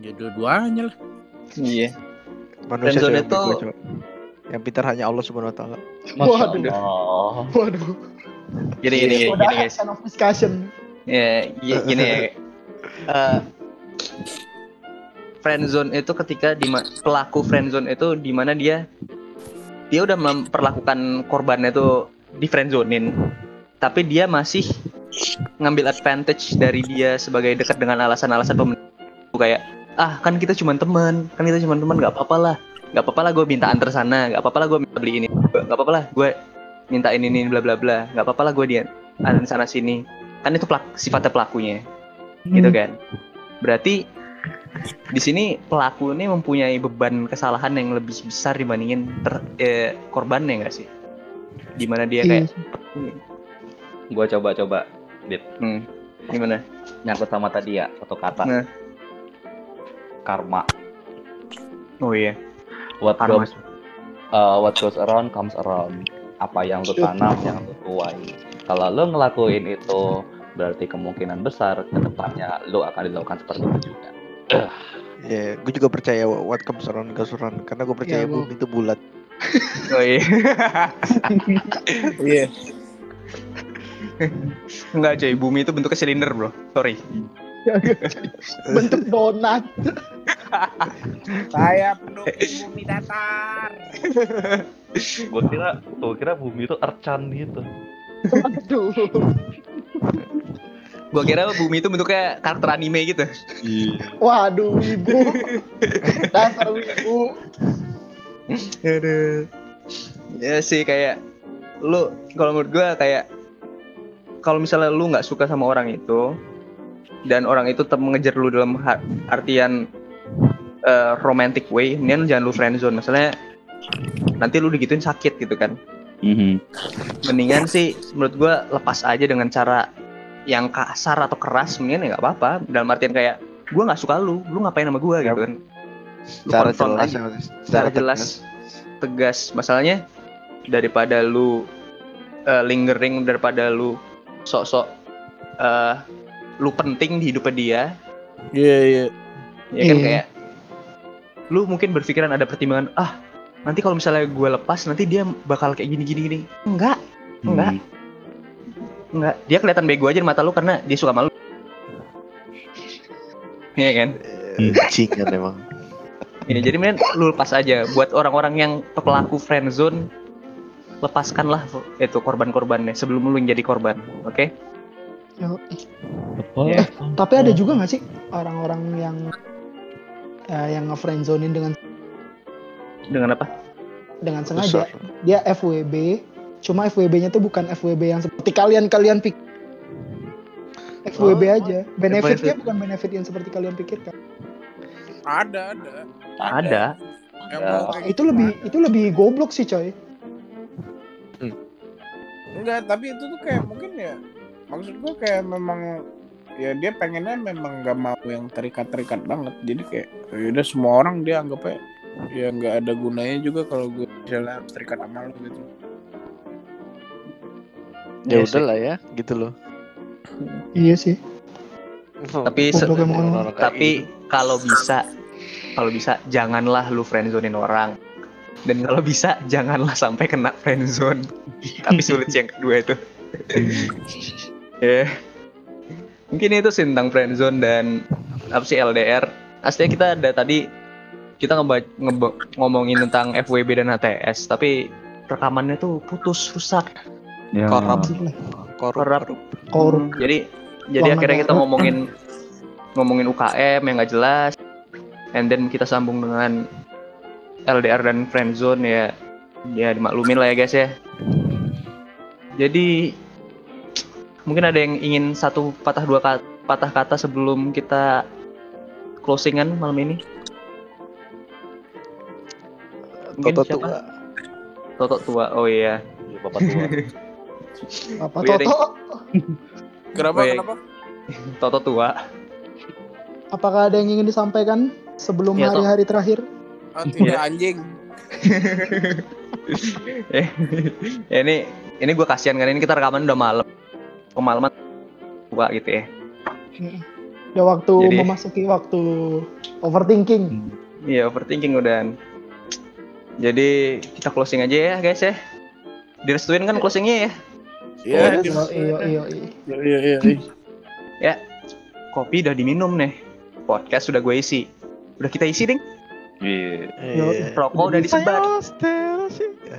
Ya dua-duanya lah. Iya. Manusia Friendzone itu-. Yang pintar hanya Allah Subhanahu wa taala. Waduh. Allah. Waduh, Gini gini gini, guys. kind of discussion. Ya, gi- gini ya. Eh, friendzone itu ketika di pelaku friendzone itu di mana dia dia udah memperlakukan korbannya itu di friendzonin tapi dia masih ngambil advantage dari dia sebagai dekat dengan alasan-alasan pemen- kayak ah kan kita cuma teman kan kita cuma teman nggak apa-apa lah nggak apa-apa lah gue minta antar sana. Nggak apa-apa lah gue minta beli ini. Nggak apa-apa lah gue minta ini ini bla bla bla. Nggak apa-apa lah gue dia antar sana sini. Kan itu pelak- sifatnya pelakunya. Gitu kan? Berarti di sini pelaku ini mempunyai beban kesalahan yang lebih besar dibandingin ter, eh, korbannya nggak sih? Di mana dia kayak Gua coba-coba hmm, gimana? Nyangkut sama tadi ya satu kata. Nah. Karma. oh iya What Karma. goes uh, what goes around comes around. Apa yang lu tanam, yang lu tuai. Kalau lu ngelakuin itu, berarti kemungkinan besar ke depannya lu akan dilakukan seperti itu juga. Ya, gue juga percaya what comes around goes around karena gue percaya Ya, Bu. bumi itu bulat. oh iya Iya. Enggak cuy, bumi itu bentuknya silinder bro Sorry Bentuk donat. Saya pendukung bumi datar. Gua kira, gua kira bumi itu ercan gitu. Aduh. Gua kira bumi itu bentuknya karakter anime gitu. Waduh, ibu. Dasar ibu. Aduh. Ya sih kayak lu kalau menurut gua kayak kalau misalnya lu nggak suka sama orang itu dan orang itu tetap mengejar lu dalam artian eh, romantic way, ini jangan lu friendzone. Masalahnya nanti lu digituin sakit gitu kan. Mhm. Mendingan sih menurut gua lepas aja dengan cara yang kasar atau keras mendingan ya nggak apa-apa. Dalam artian kayak gua nggak suka lu, lu ngapain sama gua gitu kan. Lu confront jelas aja secara jelas tegas masalahnya daripada lu eh, lingering daripada lu sok-sok eh lu penting di hidupnya dia Iya iya. Ya kan Iya. kayak lu mungkin berpikiran ada pertimbangan ah nanti kalau misalnya gue lepas nanti dia bakal kayak gini gini gini enggak enggak enggak dia kelihatan bego aja di mata lu karena dia suka malu Iya kan Bajingan emang. Ini jadi mending lu lepas aja buat orang-orang yang pelaku friendzone lepaskanlah itu korban-korbannya sebelum lu yang jadi korban, oke? Yo, Apa? Ya. Tapi ada juga nggak sih orang-orang yang eh, yang ngefriendzonin dengan Dengan apa? dengan sengaja dia FWB cuma FWB-nya tuh bukan FWB yang seperti kalian-kalian pikir FWB Oh, aja benefitnya benefit. bukan benefit yang seperti kalian pikirkan Ada ada. Ada. Ada. kayak itu gitu lebih ada. itu lebih goblok sih coy Enggak, tapi itu tuh kayak mungkin ya maksud gua kayak memang ya dia pengennya memang nggak mau yang terikat-terikat banget. Jadi kayak ya udah semua orang dia anggapnya ya nggak ada gunanya juga kalau gue misalnya terikat sama lo gitu. Ya Iya udah lah ya, gitu loh. iya sih Tapi tapi gitu. kalau bisa kalau bisa janganlah lu friendzonein orang. Dan kalau bisa janganlah sampai kena friendzone. tapi sulit sih yang kedua itu. Ya. Mungkin itu sih tentang friendzone dan apa sih LDR. Aslinya kita ada tadi kita ngeba- ngeba- ngomongin tentang FWB dan HTS, tapi rekamannya tuh putus, rusak. Ya. Korup. Korup. Korup. Korup. Korup. Hmm, jadi jadi akhirnya kita ngomongin ngomongin UKM yang nggak jelas, and then kita sambung dengan LDR dan friendzone ya ya dimaklumin lah ya guys ya. Jadi mungkin ada yang ingin satu patah dua kata, patah kata sebelum kita closingan malam ini. Mungkin Toto siapa? tua. Toto tua. Oh iya. Iya, Bapak tua. apa Iya. Toto Kenapa Oh, iya. kenapa? Toto tua. apakah ada yang ingin disampaikan sebelum Iya, Tok. hari-hari terakhir Oh, tidak anjing. Eh, ya ini ini gue kasihan kan ini kita rekaman udah malam kemalaman tua gitu ya. Udah waktu Jadi- memasuki waktu overthinking. Iya overthinking udah. Jadi kita closing aja ya guys ya. Direstuin kan closingnya ya? Iya, iya iya iya iya iya, iya, iya. kopi udah diminum nih. Podcast sudah gue isi. Udah kita isi ding? Iya. Iya. rokok udah disebar. Ya.